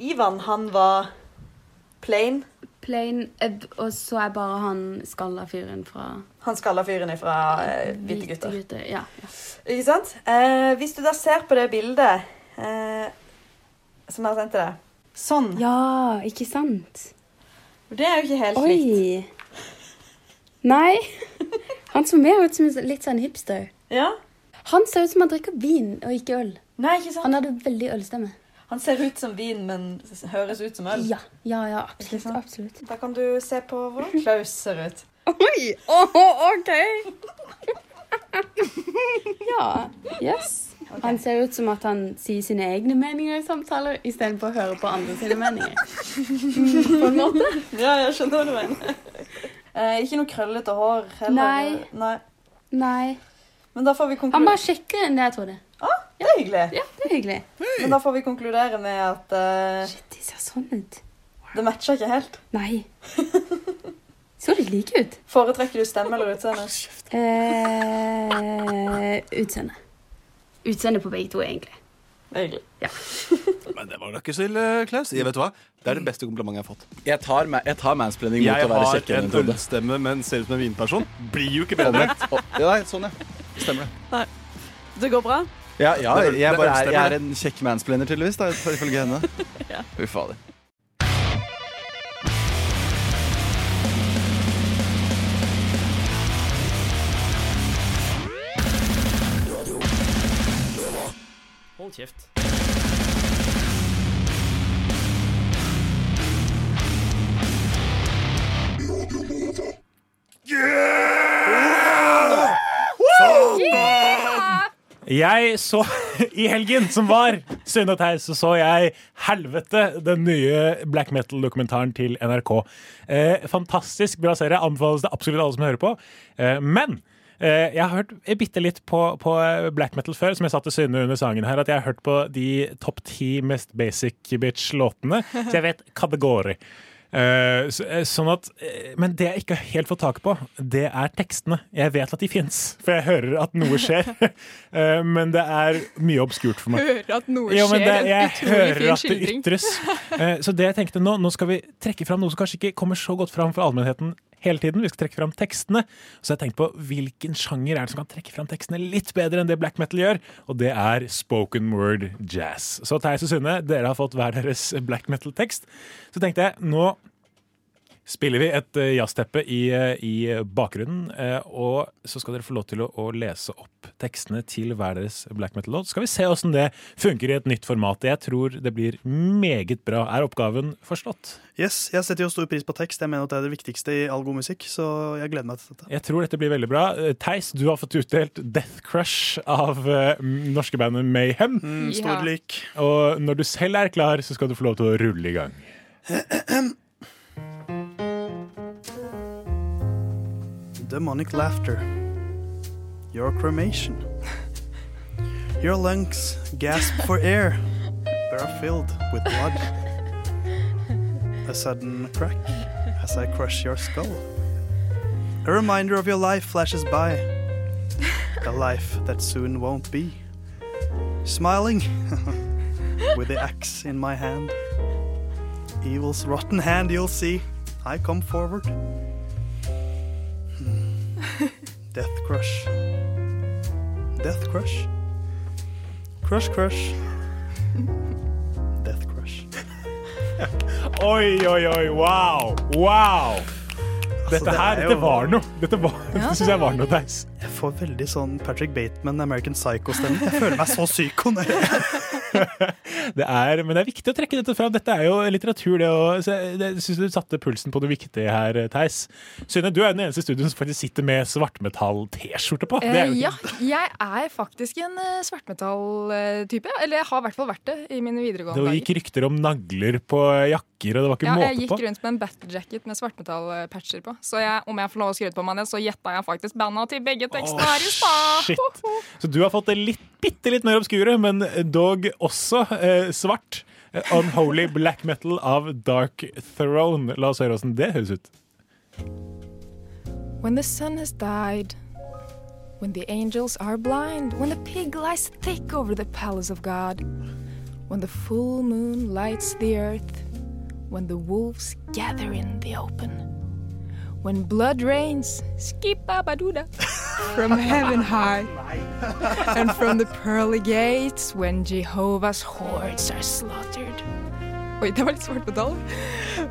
Ivan, han var plain. Plain, eh, og så er bare han skalla fyren fra Han skalla fyren fra uh, Hvite gutter. gutter. Ja, ja. Ikke sant? Uh, hvis du da ser på det bildet uh, som jeg har sendt til deg Sånn. Ja, ikke sant? Det er jo ikke helt likt. Nei. Han så mer ut som en litt sånn hipster. Ja. Han ser ut som han drikker vin og ikke øl. Nei, ikke sant? Han hadde veldig ølstemme. Han ser ut som vin, men høres ut som øl. Ja, ja, ja absolutt. absolutt. Da kan du se på hvordan Klaus ser ut. Oi! Oh, OK. ja. Yes. Han ser ut som at han sier sine egne meninger i samtaler istedenfor å høre på andre sine meninger. på en måte. Ja, jeg skjønner hva du mener. Eh, ikke noe krøllete hår heller. Nei. Nei. Nei. Men da får vi Han bare sjekker enn det jeg trodde. Det er hyggelig. Ja, det er hyggelig. Men da får vi konkludere med at eh, De ser sånn ut. det matcher ikke helt. Nei. Så litt like ut. Foretrekker du stemme eller utseende? Eh, utseende. Utseende på begge to, egentlig. Ja. Men det var da ikke så ille, Klaus. Jeg vet du hva? Det er det beste komplimentet jeg har fått. Jeg tar, ma- jeg tar mansplaining mot Jeg å være har kjekkere enn en jeg trodde. ølstemme, men ser ut som en vinperson. Blir jo ikke bedre. Omvendt. Å, Ja, nei, sånn, ja. Stemmer det. Nei. Det går bra? Ja, ja jeg, bare er, jeg er en kjekk mansplainer, tydeligvis, da, ifølge henne. Ja. Fy fader. Hold kjeft. Jeg så I helgen som var, synd og Theis, så så jeg Helvete, den nye black metal-dokumentaren til NRK. Eh, fantastisk bra serie. Anbefales det absolutt alle som hører på. Eh, men eh, jeg har hørt bitte litt på, på black metal før, som jeg sa til Synne under sangen her, at jeg har hørt på de topp ti mest basic bitch-låtene, så jeg vet hva Eh, så, eh, sånn at, eh, men det jeg ikke helt får tak på, det er tekstene. Jeg vet at de fins, for jeg hører at noe skjer. Men det er mye obskurt for meg. Hører at noe skjer. det, jeg hører at det ytres. Så det jeg tenkte nå, nå skal vi trekke fram noe som kanskje ikke kommer så godt fram for allmennheten hele tiden. Vi skal trekke fram tekstene. Så jeg har tenkt på hvilken sjanger er det som kan trekke fram tekstene litt bedre enn det black metal gjør, og det er spoken word jazz. Så Theis og Sunne, dere har fått hver deres black metal-tekst. Så tenkte jeg, nå spiller vi et eh, jazzteppe i, eh, i bakgrunnen, eh, og så skal dere få lov til å, å lese opp tekstene til hver deres black metal-låt. Skal vi se åssen det funker i et nytt format. Jeg tror det blir meget bra. Er oppgaven forstått? Yes, Jeg setter jo stor pris på tekst. Jeg mener at det er det viktigste i all god musikk. Så jeg gleder meg til dette. Jeg tror dette blir veldig bra. Theis, du har fått utdelt Death Crush av uh, norske bandet Mayhem. Mm, stor Ja. lik. Og når du selv er klar, så skal du få lov til å rulle i gang. Demonic laughter. Your cremation. Your lungs gasp for air. They are filled with blood. A sudden crack as I crush your skull. A reminder of your life flashes by. A life that soon won't be. Smiling with the axe in my hand. Evil's rotten hand you'll see. I come forward. Death Crush. Death Crush. Crush Crush. Death Crush. Oi, oi, oi, wow! Wow! Dette det her, er dette var noe. Dette, var, Ja, dette syns jeg var noe, Theis. Jeg får veldig sånn Patrick Bateman, American Psycho-stemme. Jeg føler meg så psyko. nå. Det er, men det er viktig å trekke dette fram. Dette er jo litteratur, det òg. Jeg syns du satte pulsen på det viktige her, Theis. Synne, du er den eneste i studio som faktisk sitter med svartmetall-T-skjorte på. Det er Eh, jo ja, jeg er faktisk en uh, svartmetall-type. Eller jeg har i hvert fall vært det i mine videregående Det gikk rykter om nagler på jakker, og det var ikke Ja, jeg gikk rundt med en battlejacket med svartmetall-patcher på. Så jeg, om jeg får lov å skryte på meg det, så gjetta jeg faktisk banda til begge teksten her i stad. Så du har fått det litt, bitte litt mer obskure, men dog også eh, svart. Eh, Unholy black metal av Dark Throne. La oss høre åssen det høres ut. When the sun has died, when the angels are blind, when the pig lies thick over the palace of God, when the full moon lights the earth, when the wolves gather in the open, when blood rains, skip-a-ba-doo-da, from heaven high, and from the pearly gates, when Jehovah's hordes are slaughtered. Oi, det var litt svart på tall.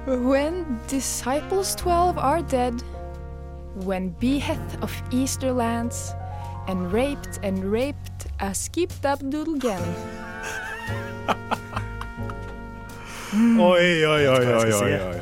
When disciples twelve are dead, when beheth of Easter lands, and raped and raped a skipped up doodle again. Oi, oi, oi, Vet ikke hva oi, oi, oi, oi.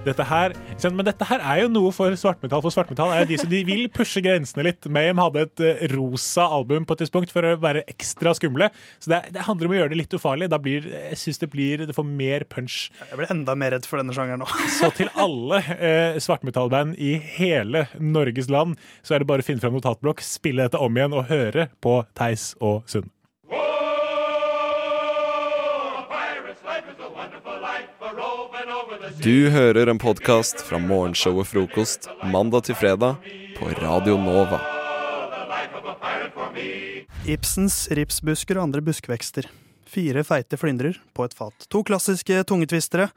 Dette her, men dette her er jo noe for svartmetall. For svartmetall er jo de som de vil pushe grensene litt. Mayhem hadde et eh, rosa album på et tidspunkt for å være ekstra skumle. Så det, det handler om å gjøre det litt ufarlig. Da blir, jeg synes det blir Det får mer punch. Jeg blir enda mer redd for denne sjangeren nå. Så til alle eh, svartmetallband i hele Norges land, så er det bare å finne fram notatblokk, spille dette om igjen og høre på Theis og Sunn. Du hører en podkast fra morgenshow og frokost mandag til fredag på Radio Nova. Ibsens ripsbusker og andre buskvekster. Fire feite flyndrer på et fat. To klassiske tungetvistere.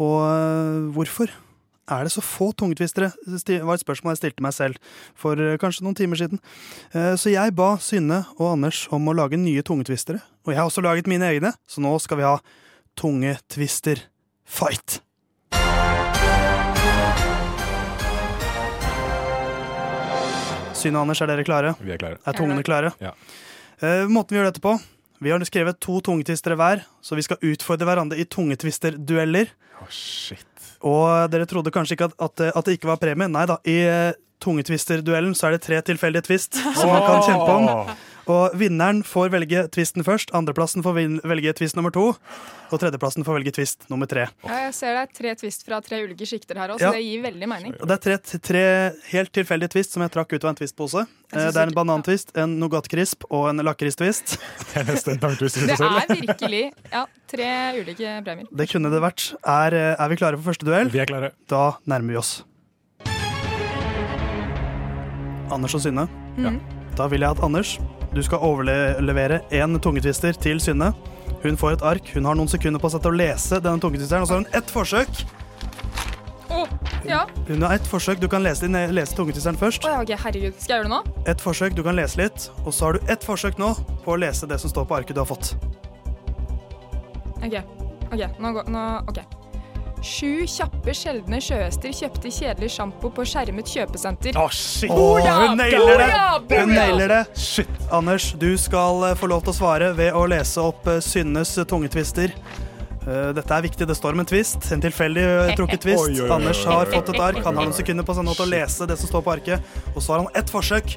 Og øh, hvorfor er det så få tungetvistere? Det var et spørsmål jeg stilte meg selv for øh, kanskje noen timer siden. Eh, Så jeg ba Synne og Anders om å lage nye tungetvistere. Og jeg har også laget mine egne, så nå skal vi ha tungetvister Synne og Anders, er dere klare? Vi er klare. Er tungene klare? Ja. Uh, måten vi gjør dette på Vi har skrevet to tungetvistere hver, så vi skal utfordre hverandre i tungetvisterdueller. shit. Og dere trodde kanskje ikke at, at, at det ikke var premie. Nei da, i uh, tungetvisterduellen så er det tre tilfeldige twist som man kan kjempe om. Og vinneren får velge twisten først, andreplassen får velge twist nummer to, og tredjeplassen får velge twist nummer tre. Ja, jeg ser det er tre twist fra tre ulike sjikter her òg, så Ja. det gir veldig mening. Og det er tre, tre helt tilfeldige twist som jeg trakk ut av en twistpose. Eh, Det er en banantvist, en nougat-krisp og en lakristvist. Det er nesten en tangtvist i seg selv. er virkelig ja, tre ulike premier. Det kunne det vært. Er, eh, er vi klare for første duell? Vi er klare. Da nærmer vi oss. Anders og Synne. Mhm. Da vil jeg at Anders, du skal overlevere en tungetvister til Synne. Hun får et ark. Hun har noen sekunder på seg til å lese denne tungetvisteren, og så har hun ett forsøk. Å, ja. Hun har ett forsøk. Du kan lese, lese tungetvisteren først. Å ja, ok, herregud. Skal jeg gjøre det nå? Et forsøk, du kan lese litt. Og så har du ett forsøk nå på å lese det som står på arket du har fått. Ok, ok, nå går nå, ok. Sju kjappe, sjeldne sjøhester kjøpte kjedelig sjampo på skjermet kjøpesenter. Å, shit! Åh, hun nailer det! Hun nailer det. Shit. Anders, du skal eh, få lov til å svare ved å lese opp eh, Synnes tungetvister. Eh, Dette er viktig. Det står om en twist. En tilfeldig trukket twist. Oi, oi, oi, oi. Anders har fått et ark. Han har noen sekunder på seg nå til å lese det som står på arket. Og så har han ett forsøk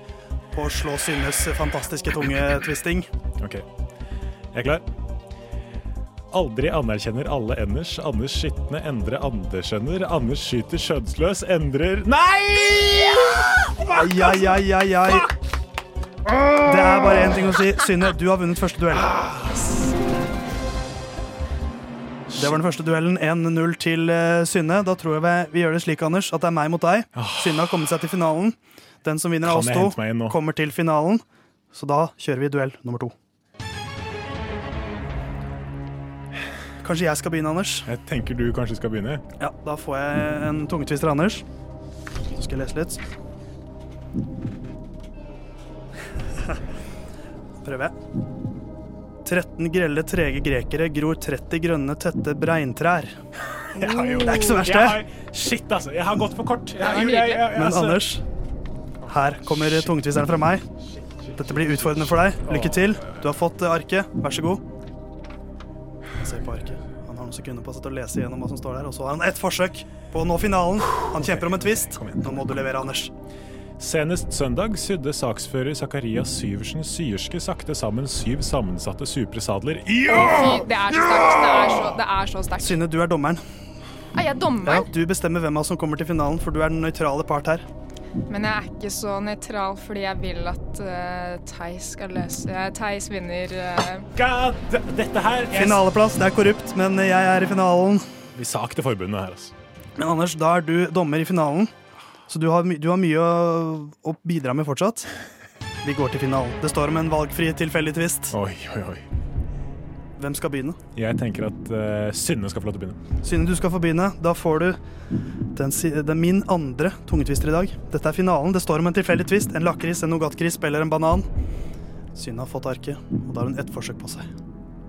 på å slå Synnes fantastiske tungetwisting. Ok, jeg er klar. Aldri anerkjenner alle Enders. Anders skitne endre Andersender. Anders skyter skjønnsløs, endrer Nei! Ai, ai, ai, ai, ai. Det er bare én ting å si. Synne, du har vunnet første duell. Det var den første duellen. 1-0 til eh, Synne. Da tror jeg vi, gjør det slik, Anders, at det er meg mot deg. Synne har kommet seg til finalen. Den som vinner av oss to, kommer til finalen. Så da kjører vi duell nummer to. Kanskje jeg skal begynne, Anders? Jeg tenker du kanskje skal begynne. Ja, da får jeg en tungetvister Anders. Så skal jeg lese litt. Prøver jeg. 13 grelle, trege grekere gror 30 grønne, tette breintrær. Det er ikke så verst, det. Shit, altså. Jeg har gått for kort. Jeg, jeg, jeg, Men altså- Anders, her kommer tungetvisteren fra meg. Dette blir utfordrende for deg. Lykke til. Du har fått eh, arket. Vær så god. Se på arket. Han har noen sekunder på seg til å lese gjennom hva som står der, og så har han ett forsøk på å nå finalen. Han kjemper om en twist. Nå må du levere, Anders. Senest søndag sydde saksfører Zakarias Syversen syerske sakte sammen syv sammensatte supre sadler. Fy, det er så sterkt. Det er så, er så sterkt. Synne, du er dommeren. Er jeg Ja, dommeren? du bestemmer hvem av oss som kommer til finalen, for du er den nøytrale part her. Men jeg er ikke så nøytral fordi jeg vil at uh, Theis skal løse uh, Theis vinner. Uh... God, dette her Finaleplass, det er korrupt, men jeg er i finalen. Vi sa ikke til forbundet her, altså. Men Anders, da er du dommer i finalen, så du har, my du har mye å, å bidra med fortsatt. Vi går til finalen. Det står om en valgfri tilfeldig tvist. Oi, oi, oi. Hvem skal begynne? Jeg tenker at uh, Synne skal få lov til å begynne. Synne, du skal få begynne. Da får du den, den min andre tungetvister i dag. Dette er finalen. Det står om en tilfeldig twist. En lakris, en nougatkrisp eller en banan. Synne har fått arket, og da har hun ett forsøk på seg.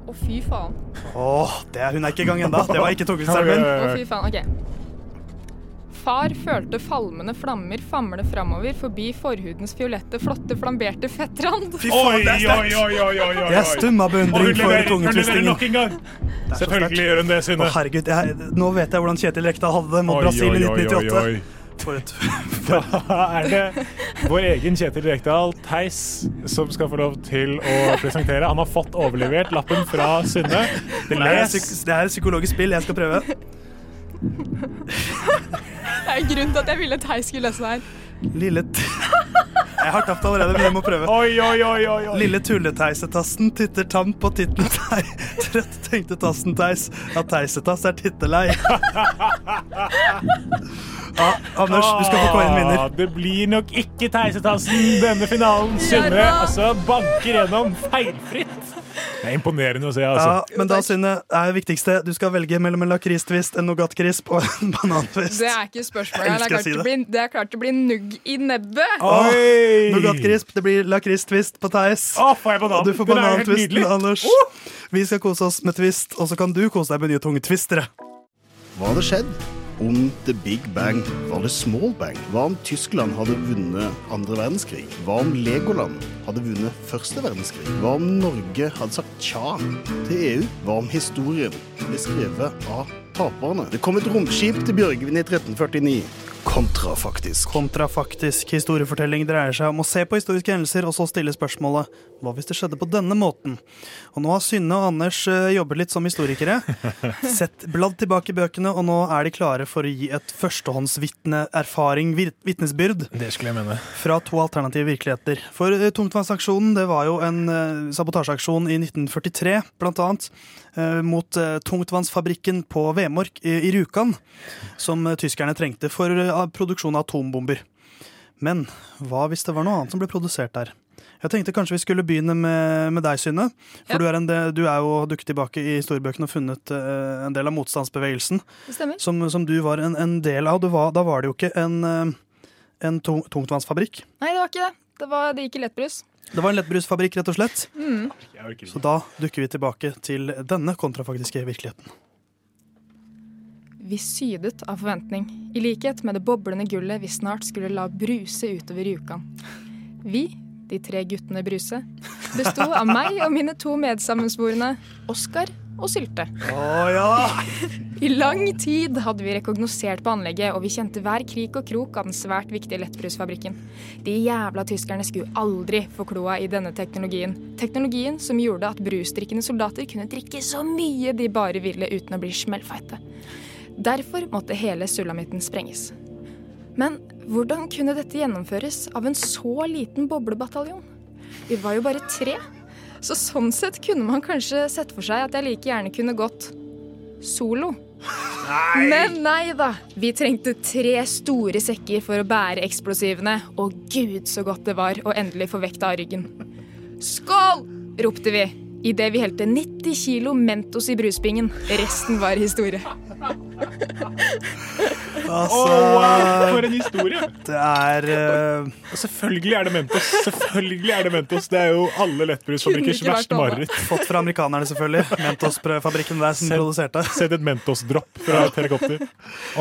Å, fy faen. Åh, det er, hun er ikke i gang ennå. Det var ikke tungtvisteren min. Å, fy faen. OK. Far følte falmende flammer famle framover forbi forhudens fiolette, flotte, flamberte fettrand. Fy faen, det er sterkt. oi, oi, oi, oi. Det er stum av beundring for tungetvistingen. er Selvfølgelig gjør hun det, Synne. Å, herregud, jeg, nå vet jeg hvordan Kjetil Rekdal hadde det mot Oi, Brasil i oi, oi, 1998. oi, oi. For et Da er det vår egen Kjetil Rekdal, Theis, som skal få lov til å presentere. Han har fått overlevert lappen fra Synne. Det Det er, les. det er et psykologisk spill. Jeg skal prøve. Det er grunnen til at jeg ville Theis skulle løse det her. Lille t Jeg har tapt allerede, men jeg må prøve. Oi, oi, oi, oi. Lille tulleteisetassen titter tann på titten tei. Trøtt tenkte tassen Theis at teisetass er tittelei. Ja, Anders, du skal få en vinner. Ah, Det blir nok ikke Teisetassen denne finalen. Synne altså banker gjennom feilfritt. Det er imponerende å se, altså. Ja, men da, Synne, er det viktigste du skal velge mellom en lakristvist, en nougatkrisp og en banantvist. Det er ikke spørsmålet. Jeg Det er klart si det det. blir, det er klart det blir nugg i nebbet. Nougatkrisp, det blir lakristvist på Theis. Og du får banantvisten, Anders. Anders. Vi skal kose oss med twist, og så kan du kose deg med nye tunge twistere. Hva hadde skjedd om The Big Bang var det Small Bang? Hva om Tyskland hadde vunnet andre verdenskrig? Hva om Legoland hadde vunnet første verdenskrig? Hva om Norge hadde sagt tja til EU? Hva om historien ble skrevet av taperne? Det kom et romskip til Bjørgvin i 1349. Kontrafaktisk. Kontrafaktisk historiefortelling dreier seg om å se på historiske hendelser og så stille spørsmålet hva hvis det skjedde på denne måten? Og nå har Synne og Anders eh, jobbet litt som historikere. Sett bladd tilbake i bøkene, og nå er de klare for å gi et førstehåndsvitneerfaring, vitnesbyrd, Det skulle jeg mene. fra to alternative virkeligheter. For eh, tungtvannsaksjonen det var jo en eh, sabotasjeaksjon i 1943, blant annet, mot eh, tungtvannsfabrikken på Vemork i, Rjukan, som eh, tyskerne trengte for eh, produksjon av atombomber. Men hva hvis det var noe annet som ble produsert der? Jeg tenkte kanskje vi skulle begynne med, med deg, Synne. For Ja. du, er en du er jo dukket tilbake i historiebøkene og funnet uh, en del av motstandsbevegelsen. Som, som du var en, en del av. Du var, da var det jo ikke en, eh, en tung, tungtvannsfabrikk. Nei, det var ikke det. Det, var, det gikk i lettbrus. Det var en lettbrusfabrikk, rett og slett. Mm. Så da dukker vi tilbake til denne kontrafaktiske virkeligheten. Vi sydet av forventning, i likhet med det boblende gullet vi snart skulle la bruse utover Rjukan. Vi, de tre guttene Bruse, besto av meg og mine to medsammensvorne, Oskar og Sylte. Å ja! I lang tid hadde vi rekognosert på anlegget, og vi kjente hver krik og krok av den svært viktige lettbrusfabrikken. De jævla tyskerne skulle aldri få kloa i denne teknologien. Teknologien som gjorde at brusdrikkende soldater kunne drikke så mye de bare ville uten å bli smellfeite. Derfor måtte hele sulamitten sprenges. Men hvordan kunne dette gjennomføres av en så liten boblebataljon? Vi var jo bare tre. Så sånn sett kunne man kanskje sett for seg at jeg like gjerne kunne gått solo. Men nei da. Vi trengte tre store sekker for å bære eksplosivene, og gud så godt det var å endelig få vekta av ryggen. Skål! ropte vi idet vi helte 90 kilo Mentos i bruspingen. Resten var historie. Altså, Å, wow, for en historie! Det er uh... Selvfølgelig er det Mentos. Selvfølgelig er det Mentos. Det er jo alle lettbrusfabrikkers verste mareritt. Fått fra amerikanerne, selvfølgelig. Mentos-fabrikken der som Sett- produserte. Sett et Mentos-dropp fra et helikopter.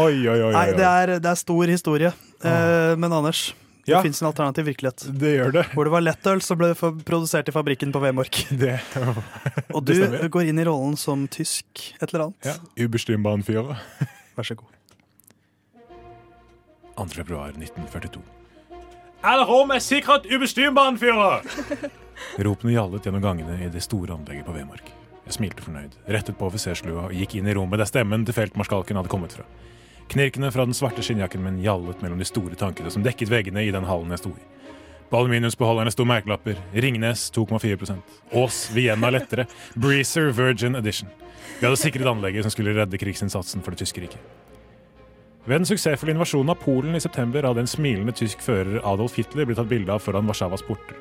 Oi, oi, oi. oi, Nei, det er, det er stor historie. Uh, men Anders, det Ja. fins en alternativ virkelighet. Det gjør det. Hvor det var lettøl som ble produsert i fabrikken på Vemork. Det, Og du det går inn i rollen som tysk et eller annet. Ja. Überstimmbannfyrer. Vær så god. 2. februar 1942. Alle rom er sikret fyrer! Ropene gjallet gjennom gangene i det store anlegget på Vemork. Jeg smilte fornøyd, rettet på offiserslua og gikk inn i rommet der stemmen til feltmarskalken hadde kommet fra. Knirkene fra den svarte skinnjakken min gjallet mellom de store tankene som dekket veggene i den hallen jeg sto i. På aluminiumsbeholderne sto merkelapper Ringnes 2,4 Ås Vienna lettere Breezer Virgin Edition. Vi hadde sikret anlegget som skulle redde krigsinnsatsen for det tyske riket. Ved den suksessfulle invasjonen av Polen i september hadde en smilende tysk fører Adolf Hitler blitt tatt bilde av foran Warszawas porter.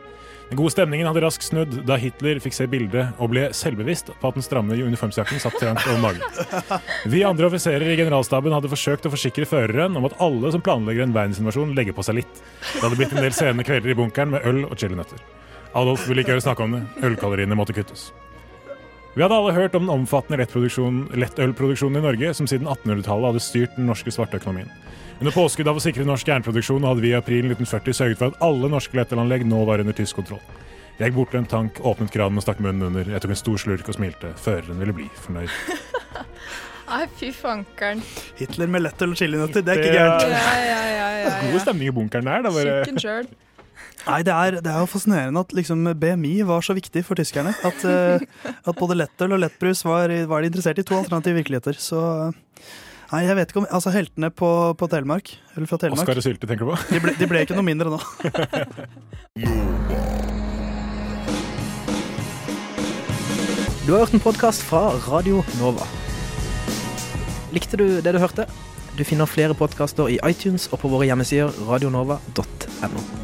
Den gode stemningen hadde raskt snudd da Hitler fikk se bildet og ble selvbevisst på at den stramme uniformsjakken satt trangt over magen. Vi andre offiserer i generalstaben hadde forsøkt å forsikre føreren om at alle som planlegger en verdensinvasjon, legger på seg litt. Det hadde blitt en del sene kvelder i bunkeren med øl og chilinøtter. Adolf ville ikke høre snakke om det. Ølkaloriene måtte kuttes. Vi hadde alle hørt om den omfattende lettølproduksjonen i Norge, som siden 1800-tallet hadde styrt den norske svarteøkonomien. Under påskudd av å sikre norsk jernproduksjon hadde vi i april 1940 sørget for at alle norske lettølanlegg nå var under tysk kontroll. Jeg gikk bort til en tank, åpnet kranen og stakk munnen under. Jeg tok en stor slurk og smilte. Føreren ville bli fornøyd. Nei, fy fankeren. Hitler med lettøl og chilinøtter, det er ikke gærent. Ja, ja, ja, ja, ja. God stemning i bunkeren der. Da bare... Sjøl. Nei, det er, det er jo fascinerende at liksom BMI var så viktig for tyskerne. At, uh, at både lettøl og lettbrus var, var de interessert i to alternative virkeligheter. Så Nei, jeg vet ikke om Altså, heltene på, på Telemark, eller fra Telemark Oskar og Sylte, tenker du på? de ble, de ble ikke noe mindre nå. Du har hørt en podkast fra Radio Nova. Likte du det du hørte? Du finner flere podkaster i iTunes og på våre hjemmesider radionova.no.